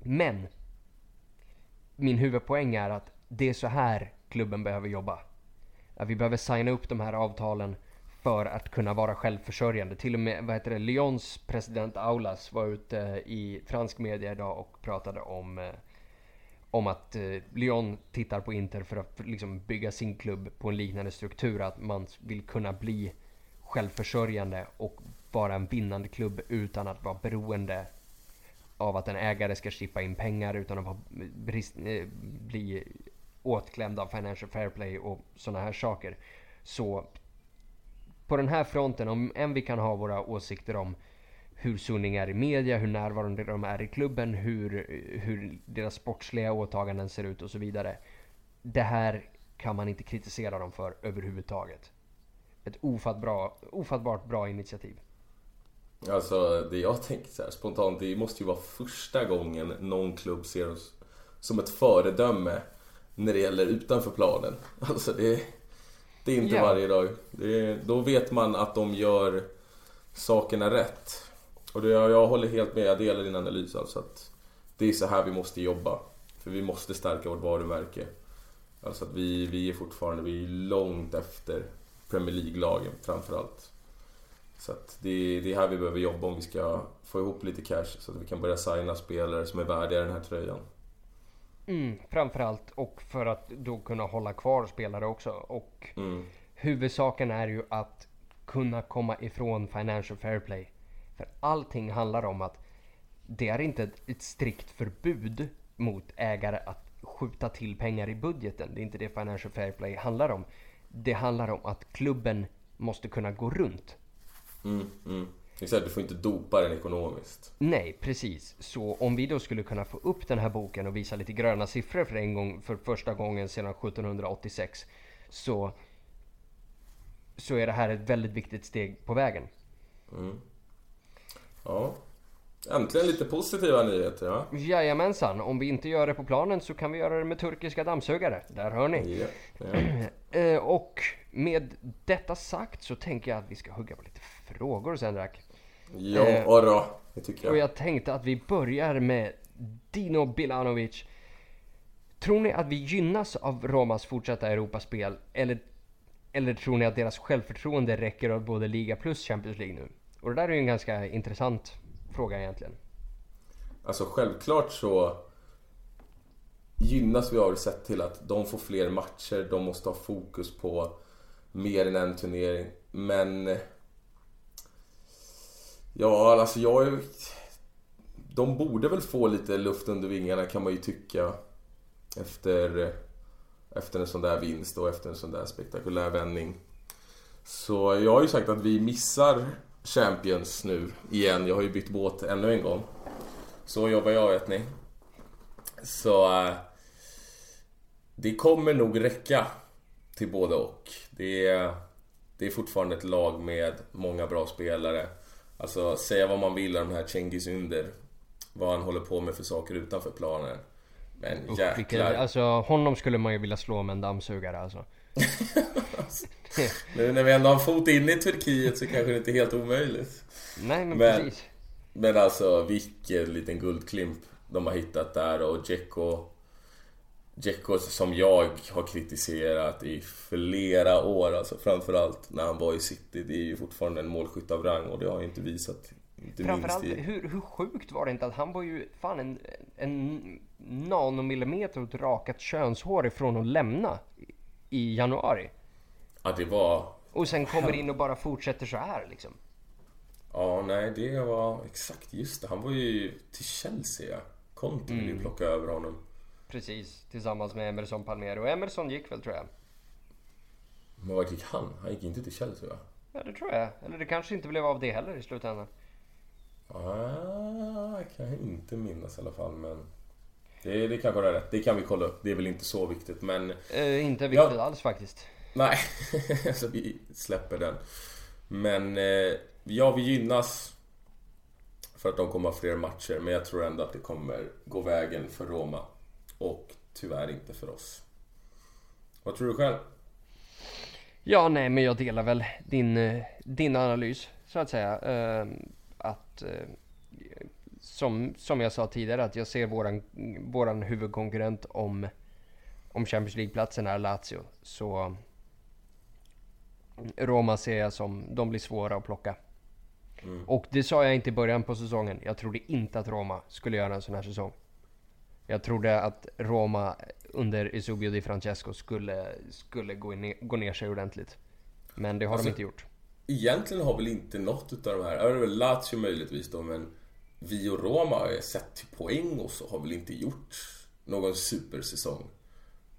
men min huvudpoäng är att det är så här klubben behöver jobba. Att vi behöver signa upp de här avtalen för att kunna vara självförsörjande. Till och med vad heter det, Lyons president Aulas var ute eh, i fransk media idag och pratade om, eh, om att eh, Lyon tittar på Inter för att liksom bygga sin klubb på en liknande struktur. Att man vill kunna bli självförsörjande och vara en vinnande klubb utan att vara beroende av att en ägare ska chippa in pengar utan att brist, eh, bli åtklämd av Financial Fair Play och sådana här saker. Så på den här fronten, om än vi kan ha våra åsikter om hur Sunning är i media, hur närvarande de är i klubben, hur, hur deras sportsliga åtaganden ser ut och så vidare. Det här kan man inte kritisera dem för överhuvudtaget. Ett ofattbara, ofattbart bra initiativ. Alltså det jag tänker så här, spontant, det måste ju vara första gången någon klubb ser oss som ett föredöme när det gäller utanför planen. Alltså det det är inte ja. varje dag. Är, då vet man att de gör sakerna rätt. Och det, jag håller helt med, jag delar din analys alltså att det är så här vi måste jobba. För vi måste stärka vårt varumärke. Alltså att vi, vi är fortfarande, vi är långt efter Premier League-lagen framförallt. Så det, det är här vi behöver jobba om vi ska få ihop lite cash så att vi kan börja signa spelare som är värdiga den här tröjan. Mm, framförallt och för att då kunna hålla kvar spelare också. Och Mm. huvudsaken är ju att kunna komma ifrån financial fair play. För allting handlar om att det är inte ett, ett strikt förbud mot ägare att skjuta till pengar i budgeten. Det är inte det financial fair play handlar om. Det handlar om att klubben måste kunna gå runt. Mm, mm. Exakt, du får inte dopa den ekonomiskt. Nej, precis. Så om vi då skulle kunna få upp den här boken och visa lite gröna siffror för en gång, för första gången sedan 1786 så, så är det här ett väldigt viktigt steg på vägen. Ja. Äntligen lite positiva nyheter, ja. Jajamensan, om vi inte gör det på planen så kan vi göra det med turkiska dammsugare. Där hör ni. Ja. Eh, och med detta sagt så tänker jag att vi ska hugga på lite frågor sen Rack. ja Eh, då, det tycker Och jag. jag tänkte att vi börjar med Dino Bilanovic. Tror ni att vi gynnas av Romas fortsatta Europaspel? Eller, eller tror ni att deras självförtroende räcker av både liga plus Champions League nu? Och det där är ju en ganska intressant fråga egentligen. Alltså självklart så gynnas vi av det sett till att de får fler matcher, de måste ha fokus på mer än en turnering. Men... Ja, alltså jag är... De borde väl få lite luft under vingarna kan man ju tycka. Efter, efter en sån där vinst och efter en sån där spektakulär vändning. Så jag har ju sagt att vi missar Champions nu igen. Jag har ju bytt båt ännu en gång. Så jobbar jag vet ni. Så... eh, Det kommer nog räcka till både och. Det är, det är fortfarande ett lag med många bra spelare. Alltså säga vad man vill om den här Cengiz Under. Vad han håller på med för saker utanför planen. Men jäklar. vilken, alltså honom skulle man ju vilja slå med en dammsugare alltså. Nu när vi ändå har en fot inne i Turkiet så kanske det inte är helt omöjligt. Nej men, Men- precis. Men alltså vilken liten guldklimp de har hittat där och Dzeko Dzeko som jag har kritiserat i flera år alltså framförallt när han var i City. Det är ju fortfarande en målskytt av rang och det har jag inte visat. Inte Framförallt, minst i... hur, hur sjukt var det inte att han var ju fan en, en nanomillimeter åt rakat könshår ifrån att lämna i januari. Ja det var... Och sen kommer in och bara fortsätter så här liksom. Ja nej det var exakt just det. Han var ju till Chelsea ja. Conte ville ju plocka över honom. Precis, tillsammans med Emerson Palmero. Emerson gick väl tror jag. Men vart gick han? Han gick inte till Chelsea va? Ja det tror jag. Eller det kanske inte blev av det heller i slutändan. Ah, kan jag inte minnas i alla fall men... Det, det kanske är rätt. Det kan vi kolla upp. Det är väl inte så viktigt men... Eh, inte viktigt Ja. alls faktiskt. Nej, alltså vi släpper den. Men eh, ja, vi gynnas för att de kommer ha fler matcher. Men jag tror ändå att det kommer gå vägen för Roma. Och tyvärr inte för oss. Vad tror du själv? Ja, nej, men jag delar väl din, eh, din analys så att säga. Eh, att eh, som, som jag sa tidigare att jag ser våran, våran huvudkonkurrent om, om Champions League-platsen är Lazio. Så Roma ser jag som, de blir svåra att plocka. Och det sa jag inte i början på säsongen. Jag trodde inte att Roma skulle göra en sån här säsong. Jag trodde att Roma under Esubio Di Francesco skulle, skulle gå, ner, gå ner sig ordentligt. Men det har Alltså- de inte gjort. Egentligen har väl inte något utav de här, det är väl Lazio möjligtvis då, men vi och Roma har sett till poäng och så har väl inte gjort någon supersäsong.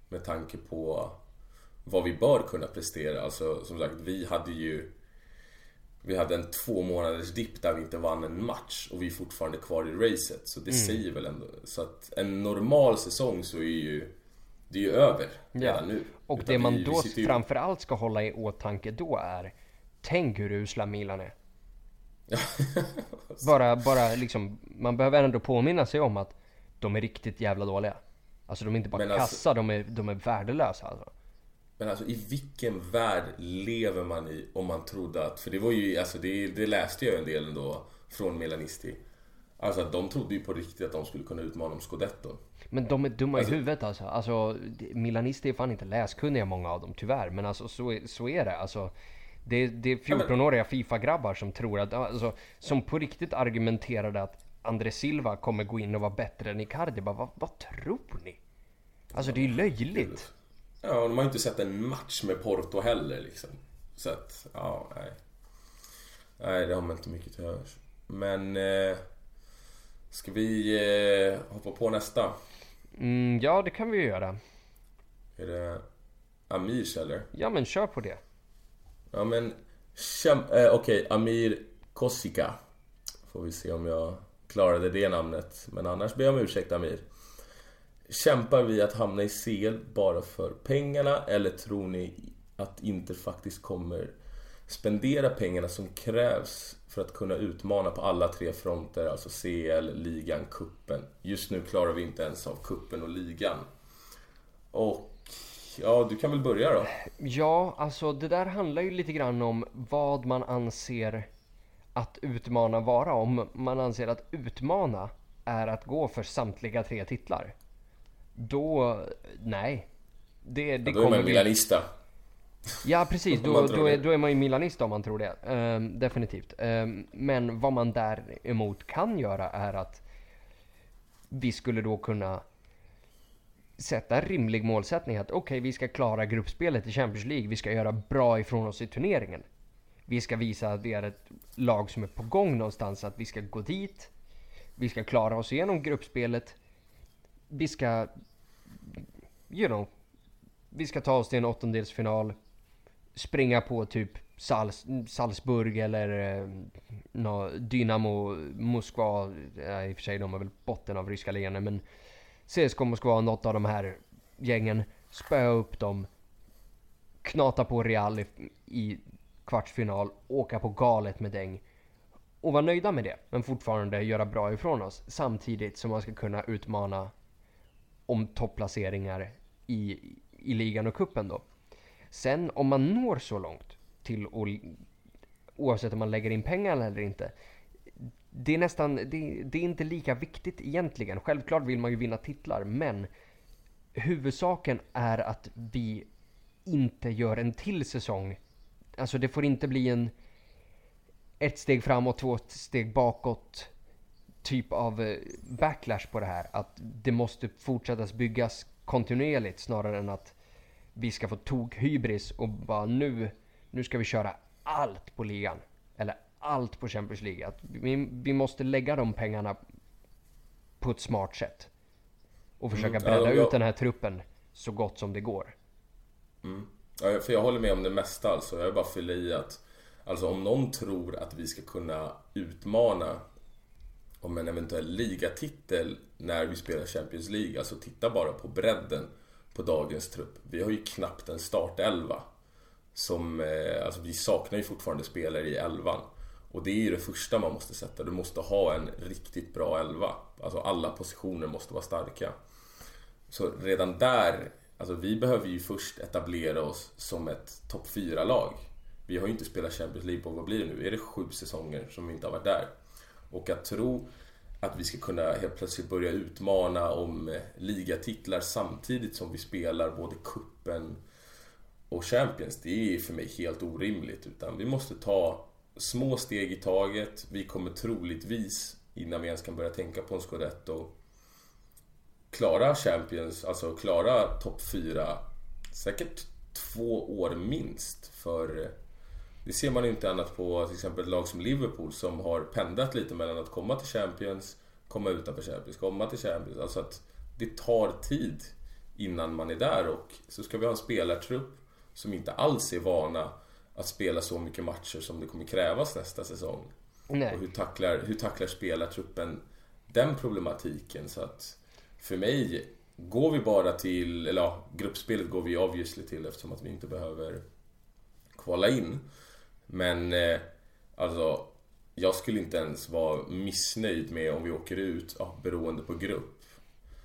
Med tanke på vad vi bör kunna prestera. Alltså som sagt, vi hade ju vi hade en två månaders dipp där vi inte vann en match och vi är fortfarande kvar i racet. Så det säger väl ändå. Så att en normal säsong så är ju det är ju över redan nu. Och Utan det man vi- vi då ju- framförallt ska hålla i åtanke då är Tänk hur usla Milan är. bara, bara liksom, man behöver ändå påminna sig om att de är riktigt jävla dåliga. Alltså de är inte bara Men alltså- kassa, de, är, de är värdelösa alltså. Men alltså i vilken värld lever man i om man trodde att... För det var ju, alltså det, det läste jag en del ändå från Milanisti. Alltså att de trodde ju på riktigt att de skulle kunna utmana om Scudetto. Men de är dumma alltså, i huvudet alltså. Alltså Milanister är fan inte läskunniga många av dem tyvärr. Men alltså så, så är det. Alltså, det, det är 14-åriga Fifa-grabbar som tror att, alltså, som på riktigt argumenterade att André Silva kommer gå in och vara bättre än Icardi. Bara, vad, vad tror ni? Alltså det är ju löjligt. Ja, de har ju inte sett en match med Porto heller liksom. Så att, ja, nej. Nej, det har man inte mycket till övers. Men... Eh, ska vi eh, hoppa på nästa? Mm, ja, det kan vi ju göra. Är det Amirs eller? Ja, men kör på det. Ja, men... Eh, Okej, okay, Amir Kosika. Får vi se om jag klarade det namnet. Men annars ber jag om ursäkt Amir. Kämpar vi att hamna i CL bara för pengarna eller tror ni att Inter faktiskt kommer spendera pengarna som krävs för att kunna utmana på alla tre fronter, alltså CL, ligan, kuppen. Just nu klarar vi inte ens av kuppen och ligan. Och ja, du kan väl börja då? Ja, alltså det där handlar ju lite grann om vad man anser att utmana vara. Om man anser att utmana är att gå för samtliga tre titlar. Då, nej. Det, det ja, då är man milanista. Ja precis, då, då, är, då är man ju milanista om man tror det. Um, definitivt. Um, men vad man däremot kan göra är att vi skulle då kunna sätta en rimlig målsättning att okej, okay, vi ska klara gruppspelet i Champions League. Vi ska göra bra ifrån oss i turneringen. Vi ska visa att vi är ett lag som är på gång någonstans, att vi ska gå dit. Vi ska klara oss igenom gruppspelet. Vi ska, you know, vi ska ta oss till en åttondelsfinal springa på typ Salz, Salzburg eller eh, no, Dynamo Moskva. Ja, I och för sig de har väl botten av ryska ligan men CSKA Moskva, något av de här gängen. Spöa upp dem. Knata på Real i, i kvartsfinal. Åka på galet med däng. Och vara nöjda med det. Men fortfarande göra bra ifrån oss. Samtidigt som man ska kunna utmana om topplaceringar i, i ligan och kuppen då. Sen om man når så långt till att, oavsett om man lägger in pengar eller inte. Det är nästan, det, det, är inte lika viktigt egentligen. Självklart vill man ju vinna titlar men huvudsaken är att vi inte gör en till säsong. Alltså det får inte bli en ett steg framåt, två steg bakåt typ av eh, backlash på det här. Att det måste fortsättas byggas kontinuerligt snarare än att vi ska få tok-hybris och bara nu, nu ska vi köra allt på ligan. Eller allt på Champions League. Att vi, vi måste lägga de pengarna på ett smart sätt. Och försöka mm, bredda ja, ut den här truppen så gott som det går. Mm. Ja, för jag håller med om det mesta alltså. Jag vill bara fylla i att Alltså om någon tror att vi ska kunna utmana om en eventuell ligatitel när vi spelar Champions League. Alltså titta bara på bredden på dagens trupp. Vi har ju knappt en startelva. Som, eh, alltså vi saknar ju fortfarande spelare i elvan. Och det är ju det första man måste sätta. Du måste ha en riktigt bra elva. Alltså alla positioner måste vara starka. Så redan där, alltså vi behöver ju först etablera oss som ett topp 4-lag. Vi har ju inte spelat Champions League på, vad blir det nu? Är det sju säsonger som vi inte har varit där? Och att tro att vi ska kunna helt plötsligt börja utmana om eh, ligatitlar samtidigt som vi spelar både kuppen och Champions. Det är för mig helt orimligt. Utan vi måste ta små steg i taget. Vi kommer troligtvis, innan vi ens kan börja tänka på en scudetto, klara Champions, alltså klara topp 4, säkert två år minst. För eh, det ser man inte annat på till exempel ett lag som Liverpool som har pendlat lite mellan att komma till Champions, komma utanför Champions, komma till Champions. Alltså att det tar tid innan man är där och så ska vi ha en spelartrupp som inte alls är vana att spela så mycket matcher som det kommer krävas nästa säsong. Nej. Och hur tacklar, hur tacklar spelartruppen den problematiken? Så att för mig, går vi bara till, eller ja, gruppspelet går vi obviously till eftersom att vi inte behöver kvala in. Men eh, alltså, jag skulle inte ens vara missnöjd med om vi åker ut, ja, beroende på grupp.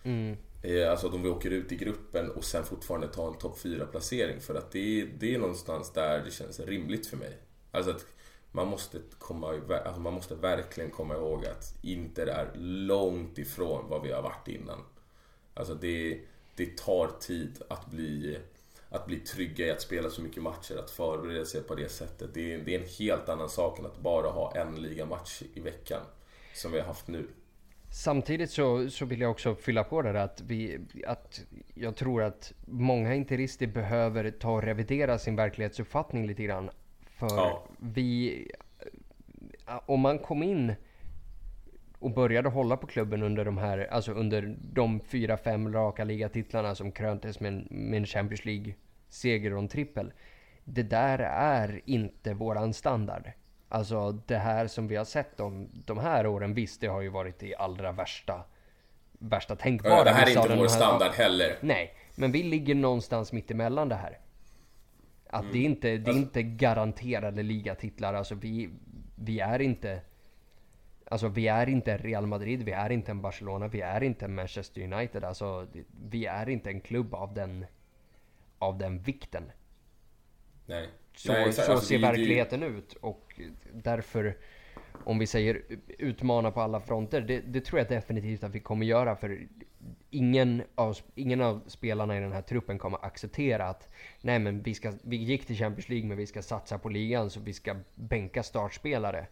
Mm. Eh, alltså om vi åker ut i gruppen och sen fortfarande tar en topp 4 placering. För att det, det är någonstans där det känns rimligt för mig. Alltså att man måste, komma, alltså man måste verkligen komma ihåg att Inter är långt ifrån vad vi har varit innan. Alltså det, det tar tid att bli, att bli trygga i att spela så mycket matcher, att förbereda sig på det sättet. Det är, det är en helt annan sak än att bara ha en ligamatch i veckan. Som vi har haft nu. Samtidigt så, så vill jag också fylla på det att, vi, att jag tror att många interister behöver ta och revidera sin verklighetsuppfattning lite grann. För ja. vi... Om man kom in och började hålla på klubben under de här, alltså under de fyra, fem raka ligatitlarna som kröntes med en, med en Champions League-seger och en trippel. Det där är inte våran standard. Alltså det här som vi har sett de, de här åren, visst det har ju varit det allra värsta, värsta tänkbara. Ja, det här är inte vår standard heller. Nej, men vi ligger någonstans mitt emellan det här. Att mm. det, är inte, det är alltså- inte garanterade ligatitlar, alltså vi, vi är inte Alltså vi är inte Real Madrid, vi är inte en Barcelona, vi är inte en Manchester United. Alltså vi är inte en klubb av den, av den vikten. Nej. Så, Nej, så alltså, ser det, verkligheten det... ut och därför om vi säger utmana på alla fronter, det, det, tror jag definitivt att vi kommer göra för ingen av, ingen av spelarna i den här truppen kommer acceptera att nej men vi, ska, vi gick till Champions League men vi ska satsa på ligan så vi ska bänka startspelare.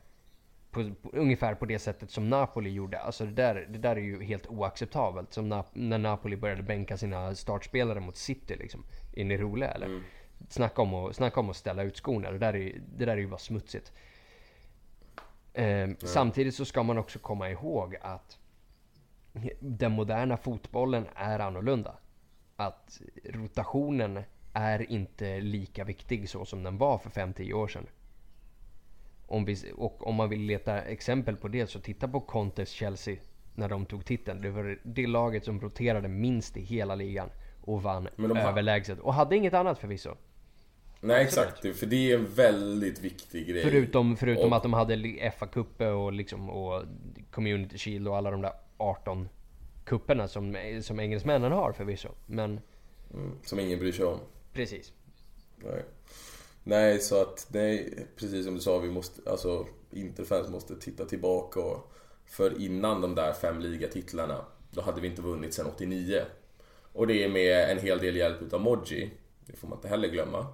På, på, ungefär på det sättet som Napoli gjorde. Alltså det där, det där är ju helt oacceptabelt. Som na, när Napoli började bänka sina startspelare mot City liksom. Är ni roliga eller? Mm. Snacka om, att, snacka om att ställa ut skorna. Det där är, det där är ju bara smutsigt. Eh, mm. Samtidigt så ska man också komma ihåg att den moderna fotbollen är annorlunda. Att rotationen är inte lika viktig så som den var för 5-10 år sedan. Om vi, och om man vill leta exempel på det så titta på Contes Chelsea när de tog titeln. Det var det laget som roterade minst i hela ligan och vann överlägset. Och hade inget annat förvisso. Nej exakt, för det är en väldigt viktig grej. Förutom, förutom och... att de hade FA-cuper och, liksom, och Community Shield och alla de där 18 kupperna som, som engelsmännen har förvisso. Men... Mm, som ingen bryr sig om. Precis. Nej. Nej, så att nej, precis som du sa, vi måste, alltså Interfans måste titta tillbaka och för innan de där fem ligatitlarna, då hade vi inte vunnit sedan 89. Och det är med en hel del hjälp utav Moji, det får man inte heller glömma.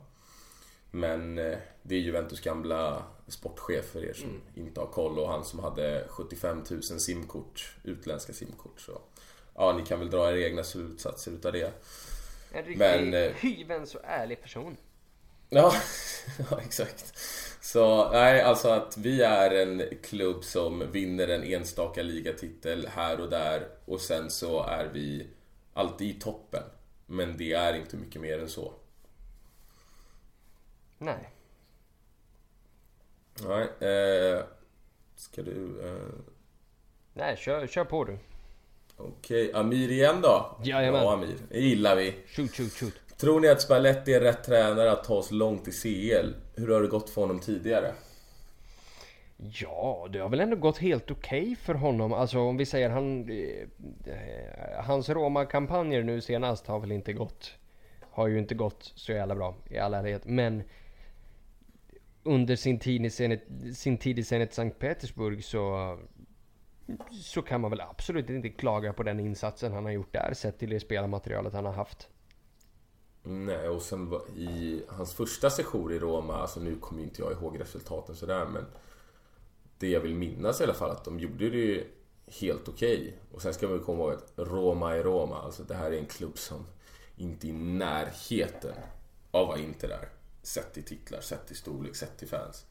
Men eh, det är Juventus gamla sportchef för er som mm. inte har koll och han som hade 75 000 simkort, utländska simkort. Så ja, ni kan väl dra era egna slutsatser utav det. En riktig Men, eh, hyvens och ärlig person. Ja, ja, exakt. Så nej, alltså att vi är en klubb som vinner en enstaka ligatitel här och där och sen så är vi alltid i toppen. Men det är inte mycket mer än så. Nej. Nej, eh, ska du... Eh... Nej, kör, kör på du. Okej, Amir igen då? Jajamän. Ja, Amir. Det gillar vi. Shoot, shoot, shoot. Tror ni att Spalletti är rätt tränare att ta oss långt i CL? Hur har det gått för honom tidigare? Ja, det har väl ändå gått helt okej okay för honom. Alltså om vi säger han... Eh, hans Roma-kampanjer nu senast har väl inte gått... Har ju inte gått så jävla bra i all ärlighet. Men under sin tid i Zenit, sin tid i Zenit Sankt Petersburg så så kan man väl absolut inte klaga på den insatsen han har gjort där sett till det spelarmaterialet han har haft. Nej, och sen i hans första session i Roma, alltså nu kommer inte jag ihåg resultaten sådär men det jag vill minnas i alla fall att de gjorde det ju helt okej. Okay. Och sen ska man komma ihåg att Roma är Roma, alltså det här är en klubb som inte är i närheten av vad Inter är. Sett i titlar, sett i storlek, sett i fans.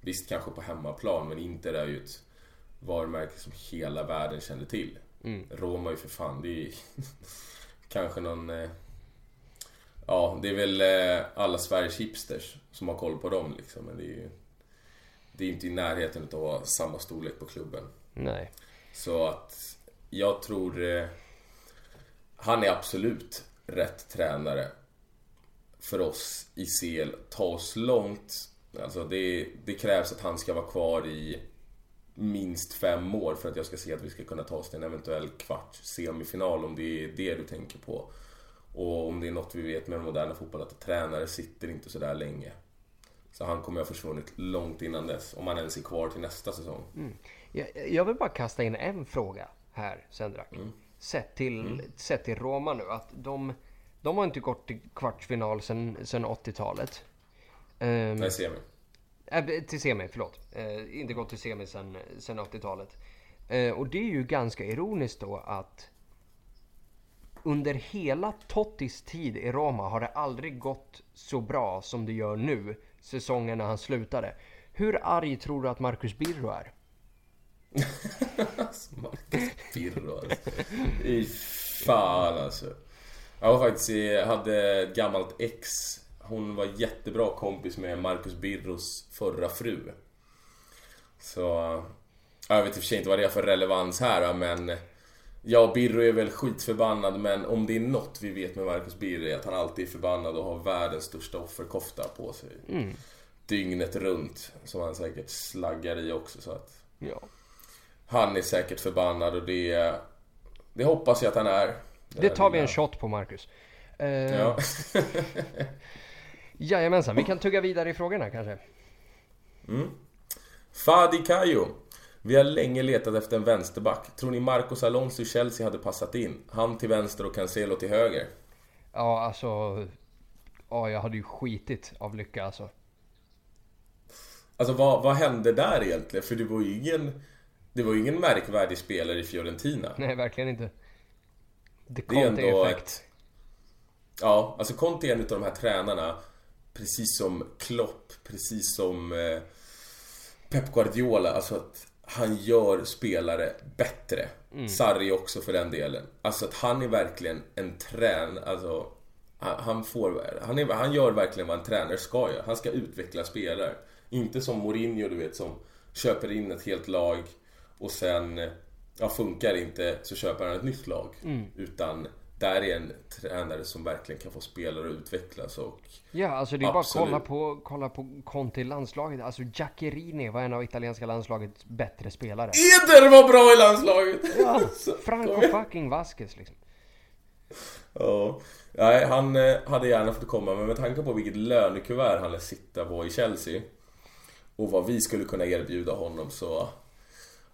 Visst kanske på hemmaplan, men Inter är ju ett varumärke som hela världen känner till. Mm. Roma är ju för fan, det är kanske någon... Ja, det är väl eh, alla Sveriges hipsters som har koll på dem liksom. Men det är ju... Det är inte i närheten av att ha samma storlek på klubben. Nej. Så att jag tror... Eh, han är absolut rätt tränare för oss i CL. Ta oss långt. Alltså det, det krävs att han ska vara kvar i minst fem år för att jag ska se att vi ska kunna ta oss till en eventuell kvart semifinal om det är det du tänker på. Och om det är något vi vet med den moderna fotbollen att tränare sitter inte sådär länge. Så han kommer ha försvunnit långt innan dess. Om han ens är kvar till nästa säsong. Mm. Jag, jag, vill bara kasta in en fråga här, Sendrak. Mm. Sett, till, mm. sett till Roma nu. Att de, de har inte gått till kvartsfinal sedan, sedan 80-talet. Um, ehm, Nej, semi. Äh, till semi, förlåt. Uh, inte gått till semi sedan 80-talet. Uh, och det är ju ganska ironiskt då att under hela Tottis tid i Roma har det aldrig gått så bra som det gör nu, säsongen när han slutade. Hur arg tror du att Marcus Birro är? Marcus Birro alltså. I fan alltså. Jag var faktiskt, jag hade ett gammalt ex. Hon var jättebra kompis med Marcus Birros förra fru. Så... Jag vet i och för sig inte vad det är för relevans här men Ja, Birro är väl skitförbannad men om det är något vi vet med Marcus Birro är att han alltid är förbannad och har världens största offerkofta på sig. Mm. Dygnet runt. Som han säkert slaggar i också så att... Ja. Han är säkert förbannad och det... Det hoppas jag att han är. Det tar vi en shot på Marcus. Uh, ja. Jajamensan, vi kan tugga vidare i frågorna kanske. Mm. Fadi Kayo. Vi har länge letat efter en vänsterback. Tror ni Marcos Alonso i Chelsea hade passat in? Han till vänster och Cancelo till höger? Ja, alltså... Ja, jag hade ju skitit av lycka alltså. Alltså vad, vad hände där egentligen? För det var ju ingen... Det var ju ingen märkvärdig spelare i Fiorentina. Nej, verkligen inte. The Conte-effekt. Ja, alltså Conte är en av de här tränarna. Precis som Klopp, precis som eh, Pep Guardiola. Alltså att han gör spelare bättre. Mm. Sarri också för den delen. Alltså att han är verkligen en trän... Alltså, han, får, han, är, han gör verkligen vad en tränare ska göra. Han ska utveckla spelare. Inte som Mourinho, du vet, som köper in ett helt lag och sen, ja, funkar inte så köper han ett nytt lag. Mm. Utan där är en tränare som verkligen kan få spelare att utvecklas och... Ja, alltså det är absolut. bara att kolla på, kolla på Conte i landslaget. Alltså Giaccherini var en av italienska landslagets bättre spelare. Eder var bra i landslaget! Ja, Franco fucking Vasquez liksom. Ja, nej han eh, hade gärna fått komma men med tanke på vilket lönekuvert han lär sitta på i Chelsea och vad vi skulle kunna erbjuda honom så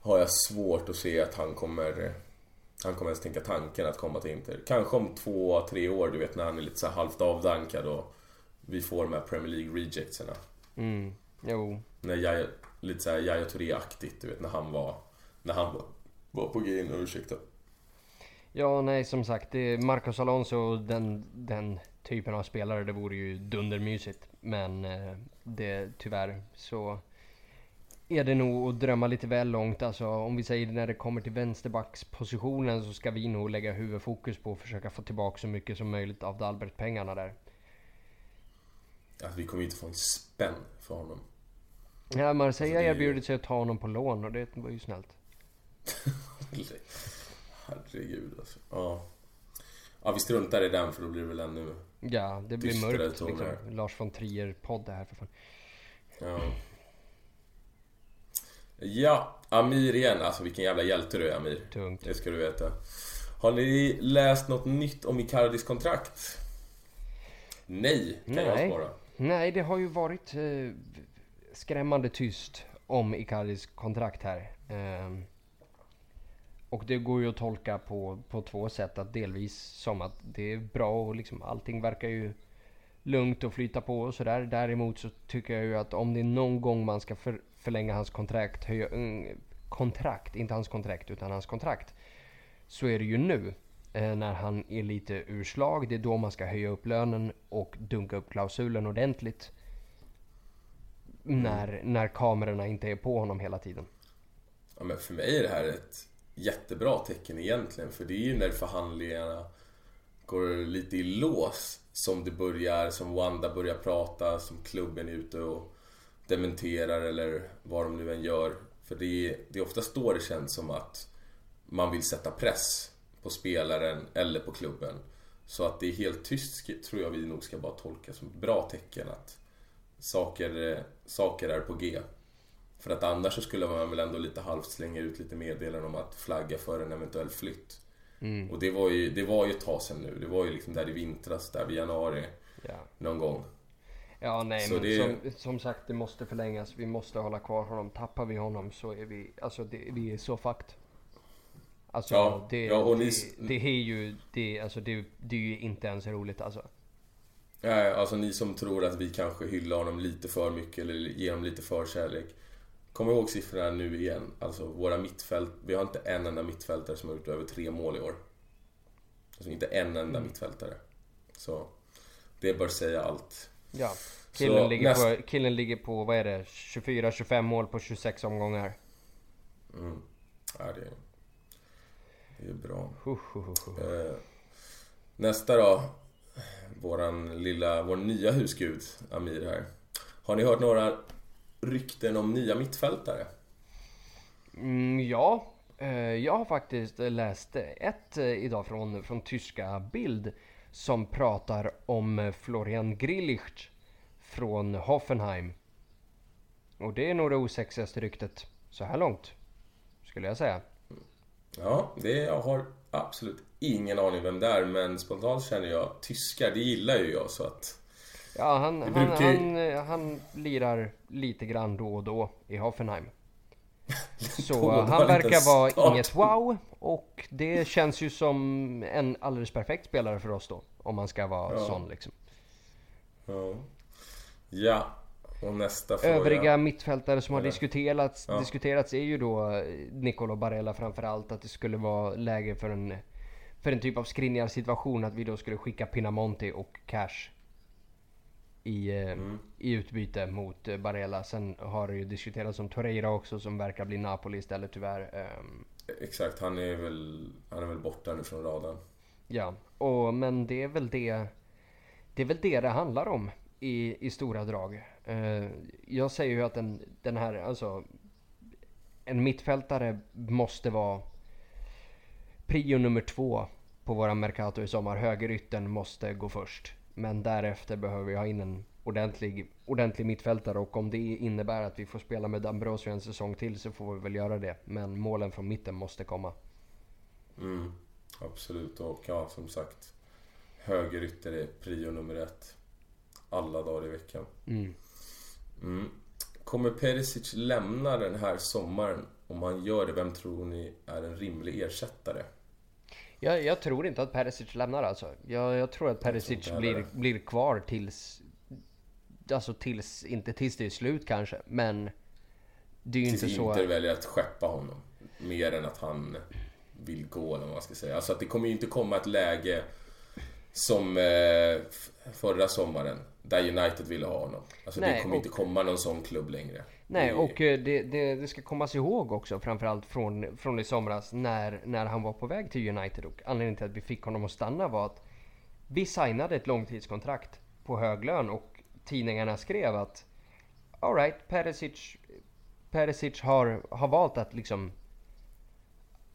har jag svårt att se att han kommer han kommer ens tänka tanken att komma till Inter. Kanske om två, tre år, du vet när han är lite så halvt avdankad och vi får de här Premier League rejectserna. Mm, jo. När jag, lite såhär Yahya Touré-aktigt, du vet när han var, när han var, var på G in, ursäkta. Ja, nej som sagt, det är Marcos Alonso den, den typen av spelare, det vore ju dundermysigt. Men eh, det tyvärr så är det nog att drömma lite väl långt. Alltså om vi säger när det kommer till vänsterbackspositionen så ska vi nog lägga huvudfokus på att försöka få tillbaka så mycket som möjligt av Dalbert-pengarna där. Alltså vi kommer ju inte få en spänn för honom. Ja, Marseille alltså, erbjudit sig att ta honom på lån och det var ju snällt. Herregud alltså. Ja. Ja, vi struntar i den för då blir det väl ännu Ja, det blir mörkt liksom. Lars von Trier-podd det här för fan. Ja. Ja, Amir igen. Alltså vilken jävla hjälte du är Amir. Tungt. Det ska du veta. Har ni läst något nytt om Icardis kontrakt? Nej, kan Nej. jag svara. Nej, det har ju varit eh, skrämmande tyst om Icardis kontrakt här. Eh, och det går ju att tolka på, på två sätt. Att delvis som att det är bra och liksom allting verkar ju lugnt och flyta på och sådär. Däremot så tycker jag ju att om det är någon gång man ska för, förlänga hans kontrakt, höja, mm, kontrakt, inte hans kontrakt utan hans kontrakt. Så är det ju nu. Eh, när han är lite urslag. Det är då man ska höja upp lönen och dunka upp klausulen ordentligt. Mm. När, när kamerorna inte är på honom hela tiden. Ja men för mig är det här ett jättebra tecken egentligen. För det är ju när förhandlingarna går lite i lås som det börjar, som Wanda börjar prata, som klubben är ute och dementerar eller vad de nu än gör. För det är, det är oftast då det känns som att man vill sätta press på spelaren eller på klubben. Så att det är helt tyst tror jag vi nog ska bara tolka som ett bra tecken att saker, saker är på G. För att annars så skulle man väl ändå lite halvt slänga ut lite meddelanden om att flagga för en eventuell flytt. Mm. Och det var, ju, det var ju ett tag sedan nu. Det var ju liksom där i vintras, där vid januari. Ja. Någon gång. Ja nej Så men det- som, som sagt det måste förlängas. Vi måste hålla kvar honom. Tappar vi honom så är vi, alltså det, vi är så fucked. Alltså Ja, det, ja, ni- det, det är ju, det, alltså det, det är ju inte ens roligt alltså. Nej, alltså ni som tror att vi kanske hyllar honom lite för mycket eller ger honom lite för kärlek. Kom ihåg siffrorna nu igen. Alltså våra mittfält, vi har inte en enda mittfältare som har gjort över tre mål i år. Alltså inte en enda mittfältare. Så det bör säga allt. Ja. Killen, Så ligger näst- på, killen ligger på, vad är det, 24-25 mål på 26 omgångar. Mm. Ja, det, det är bra. Huh, huh, huh. Eh, nästa då. Våran lilla, vår nya husgud Amir här. Har ni hört några rykten om nya mittfältare? Mm, ja, eh, jag har faktiskt läst ett eh, idag från, från tyska Bild som pratar om eh, Florian Grillitsch från Hoffenheim. Och det är nog det osexigaste ryktet så här långt. Skulle jag säga. Ja, det, jag har absolut ingen aning vem det är men spontant känner jag tyskar, det gillar ju jag så att... Ja, han, han, brukar ju- han, eh, han lirar lite grann då och då i Hoffenheim. Så han verkar vara start. inget wow. Och det känns ju som en alldeles perfekt spelare för oss då. Om man ska vara Ja. sån liksom. Ja. ja, och nästa fråga. Övriga mittfältare som har diskuterats, Ja. diskuterats är ju då eh, Nicolo Barella framförallt. Att det skulle vara läge för en, för en typ av Skriniar situation. Att vi då skulle skicka Pinamonti och Cash. I, eh, Mm. i utbyte mot eh, Barella. Sen har det ju diskuterats om Torreira också som verkar bli Napoli istället tyvärr. Ehm, Exakt, han är väl, han är väl borta nu från radarn. Ja, och, men det är väl det det är väl det det handlar om i, i stora drag. Eh, jag säger ju att den, den här, alltså en mittfältare måste vara prio nummer två på våra Mercato i sommar. Högerytten måste gå först. Men därefter behöver vi ha in en ordentlig, ordentlig mittfältare och om det innebär att vi får spela med Ambrosio en säsong till så får vi väl göra det. Men målen från mitten måste komma. Mm, absolut, och ja, som sagt. Högerytter är prio nummer ett. Alla dagar i veckan. Mm. Mm. Kommer Perisic lämna den här sommaren? Om han gör det, vem tror ni är en rimlig ersättare? Jag, jag tror inte att Perisic lämnar alltså. Jag, jag tror att Perisic heller blir, blir kvar tills... Alltså tills, inte tills det är slut kanske, men... Det är ju Tills inte så... Inter väljer att skeppa honom. Mer än att han vill gå eller vad man ska säga. Alltså att det kommer ju inte komma ett läge som eh, förra sommaren. Där United ville ha honom. Alltså Nej, det kommer och- inte komma någon sån klubb längre. Nej, och eh, det, det, det ska kommas ihåg också framförallt från, från i somras när, när han var på väg till United och anledningen till att vi fick honom att stanna var att vi signade ett långtidskontrakt på hög lön och tidningarna skrev att alright, Perisic, Perisic har, har valt att liksom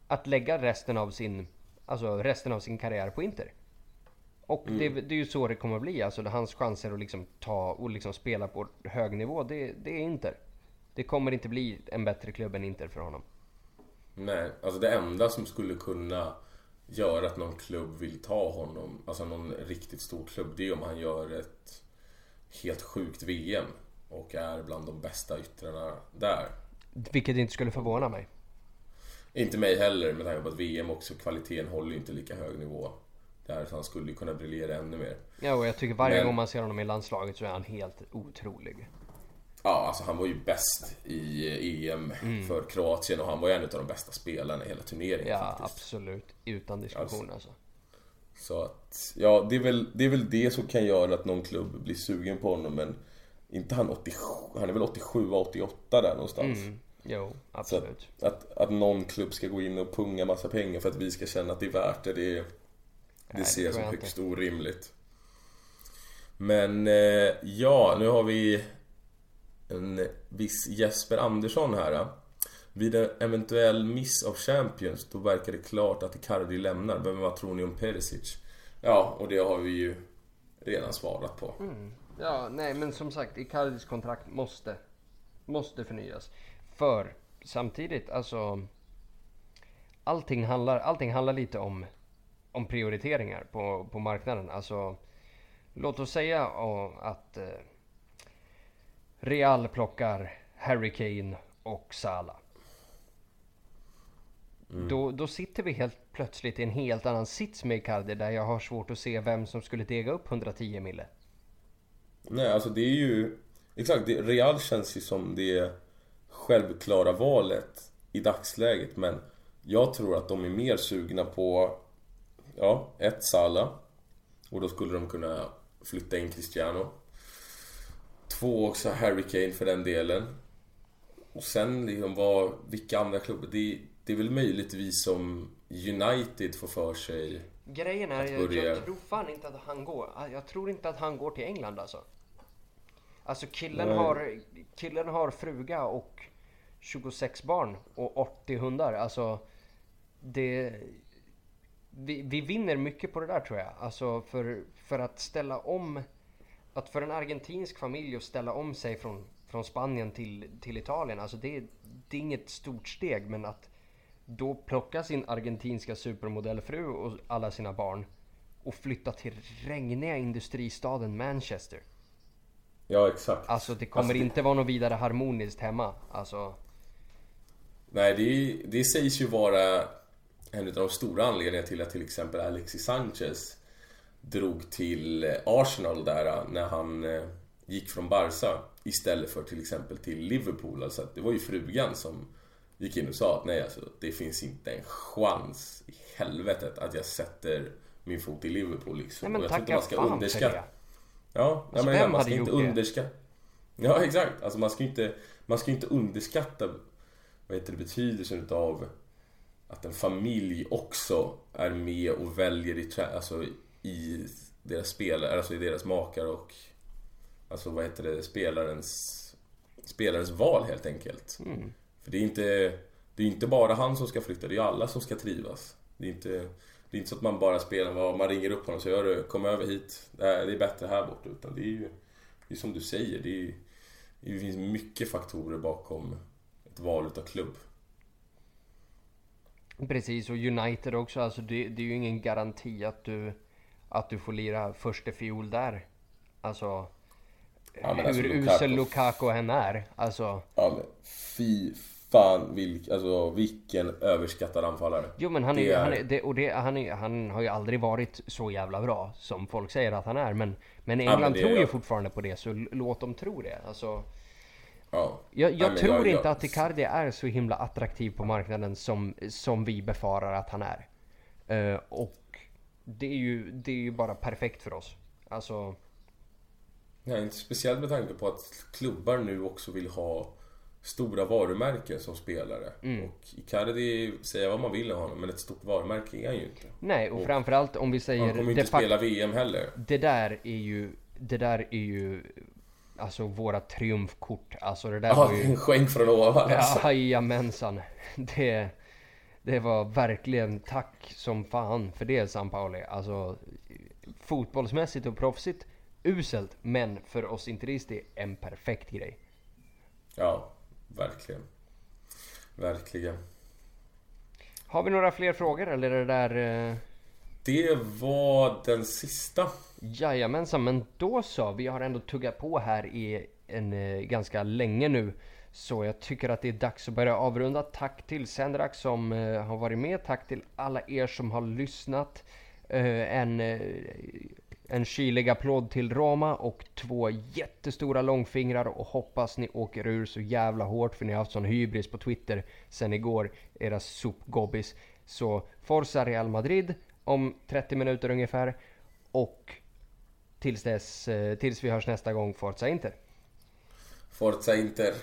att lägga resten av sin, alltså resten av sin karriär på Inter. Och det, det är ju så det kommer att bli. Alltså hans chanser att liksom ta och liksom spela på hög nivå, det, det är Inter. Det kommer inte bli en bättre klubb än Inter för honom. Nej, alltså det enda som skulle kunna göra att någon klubb vill ta honom, alltså någon riktigt stor klubb, det är om han gör ett helt sjukt VM och är bland de bästa yttrarna där. Vilket inte skulle förvåna mig. Inte mig heller med tanke på att VM också, kvaliteten håller inte lika hög nivå. Där så han skulle kunna briljera ännu mer. Ja, och jag tycker varje Men- gång man ser honom i landslaget så är han helt otrolig. Ja, alltså han var ju bäst i EM för Kroatien och han var ju en av de bästa spelarna i hela turneringen Ja, faktiskt. absolut. Utan diskussion alltså. Så att, ja, det är, väl, det är väl det som kan göra att någon klubb blir sugen på honom men inte han 87, han är väl 87, 88 där någonstans. Mm. Jo, Så absolut. att, att, att någon klubb ska gå in och punga massa pengar för att vi ska känna att det är värt det, det, det det ser jag som högst orimligt. Men eh, ja, nu har vi en viss Jesper Andersson här. Vid en eventuell miss av Champions, då verkar det klart att Icardi lämnar. Men vad tror ni om Perisic? Ja, och det har vi ju redan svarat på. Ja, nej men som sagt, Icardis kontrakt måste, måste förnyas. För samtidigt, alltså. Allting handlar, allting handlar lite om, om prioriteringar på, på marknaden. Alltså, låt oss säga ja, att, eh, Real plockar Harry Kane och Salah. Mm. Då, då sitter vi helt plötsligt i en helt annan sits med Icardi där jag har svårt att se vem som skulle dega upp 110 mille. Nej, alltså det är ju... Exakt, det, Real känns ju som det självklara valet i dagsläget. Men jag tror att de är mer sugna på, ja, ett Salah. Och då skulle de kunna flytta in Cristiano. Två också Harry Kane för den delen. Och sen liksom vad, vilka andra klubbar? Det, det är väl möjligtvis som United får för sig Grejen är, Att börja- jag tror fan inte att han går. Jag tror inte att han går till England alltså. Alltså killen Nej. har, killen har fruga och 26 barn och 80 hundar. Alltså det... Vi, vi vinner mycket på det där tror jag. Alltså för, för att ställa om... Att för en argentinsk familj att ställa om sig från, från Spanien till, till Italien. Alltså det, det är inget stort steg men att då plocka sin argentinska supermodellfru och alla sina barn och flytta till regniga industristaden Manchester. Ja, exakt. Alltså det kommer Alltså, inte vara något vidare harmoniskt hemma. Alltså, Nej, det, det sägs ju vara en av de stora anledningarna till att till exempel Alexis Sanchez drog till Arsenal där när han eh, gick från Barca istället för till exempel till Liverpool. Alltså det var ju frugan som gick in och sa att nej alltså det finns inte en chans i helvetet att jag sätter min fot i Liverpool liksom. nej men Och jag tror inte man ska underskatta-. Ja, Alltså, men vem man ska inte underskatta... Ja, exakt. Alltså man ska ju inte, man ska inte underskatta vad heter det, betydelsen utav att en familj också är med och väljer i, alltså, i deras spelare, alltså i deras makar och alltså vad heter det, spelarens spelarens val helt enkelt. Mm. För det är inte det är inte bara han som ska flytta, det är alla som ska trivas. Det är inte, det är inte så att man bara spelar, vad man ringer upp honom och säger "Hörru, kom över hit, det är, det är bättre här borta. Utan det är ju, det är som du säger, det, är, det finns mycket faktorer bakom ett val utav klubb. Precis, och United också. Alltså det, det är ju ingen garanti att du, att du får lira första fiol där. Alltså, Ja, men hur alltså, usel Lukaku- än är. Alltså, Ja men fy fan vilk, alltså, vilken överskattad anfallare. jo men han, är, är- han, är, det, och det, han, är, han har ju aldrig varit så jävla bra som folk säger att han är. Men, men men England det- tror ju fortfarande på det, så låt dem tro det. Alltså, Ja. jag Nej, jag men tror jag- inte jag- att Icardi är så himla attraktiv på marknaden som, som vi befarar att han är. Eh, och det är, ju, det är ju bara perfekt för oss. Alltså, Nej, inte speciellt med tanke på att klubbar nu också vill ha stora varumärken som spelare. Mm. Och Icardi, säga vad man vill om honom, men ett stort varumärke är han ju inte. nej, och Och framförallt om vi Han säger... kommer ju inte spela VM heller. Det där är ju, det där är ju, alltså våra triumfkort. Alltså det där var ju, en skänk från ovan alltså. jajamensan. Det, det var verkligen tack som fan för det San Pauli. Alltså fotbollsmässigt och proffsigt uselt, men för oss interister en perfekt grej. Ja, verkligen. Verkligen. Har vi några fler frågor eller är det där... Eh... Det var den sista. Jajamensan, men då så. Vi har ändå tuggat på här i en eh, ganska länge nu. Så jag tycker att det är dags att börja avrunda. Tack till Sendrak som eh, har varit med. Tack till alla er som har lyssnat. Eh, en, eh, en kylig applåd till Roma och två jättestora långfingrar och hoppas ni åker ur så jävla hårt för ni har haft sån hybris på Twitter sen igår, era sopgobbis. Så Forza Real Madrid om 30 minuter ungefär och tills dess, eh, tills vi hörs nästa gång, Forza Inter. Forza Inter.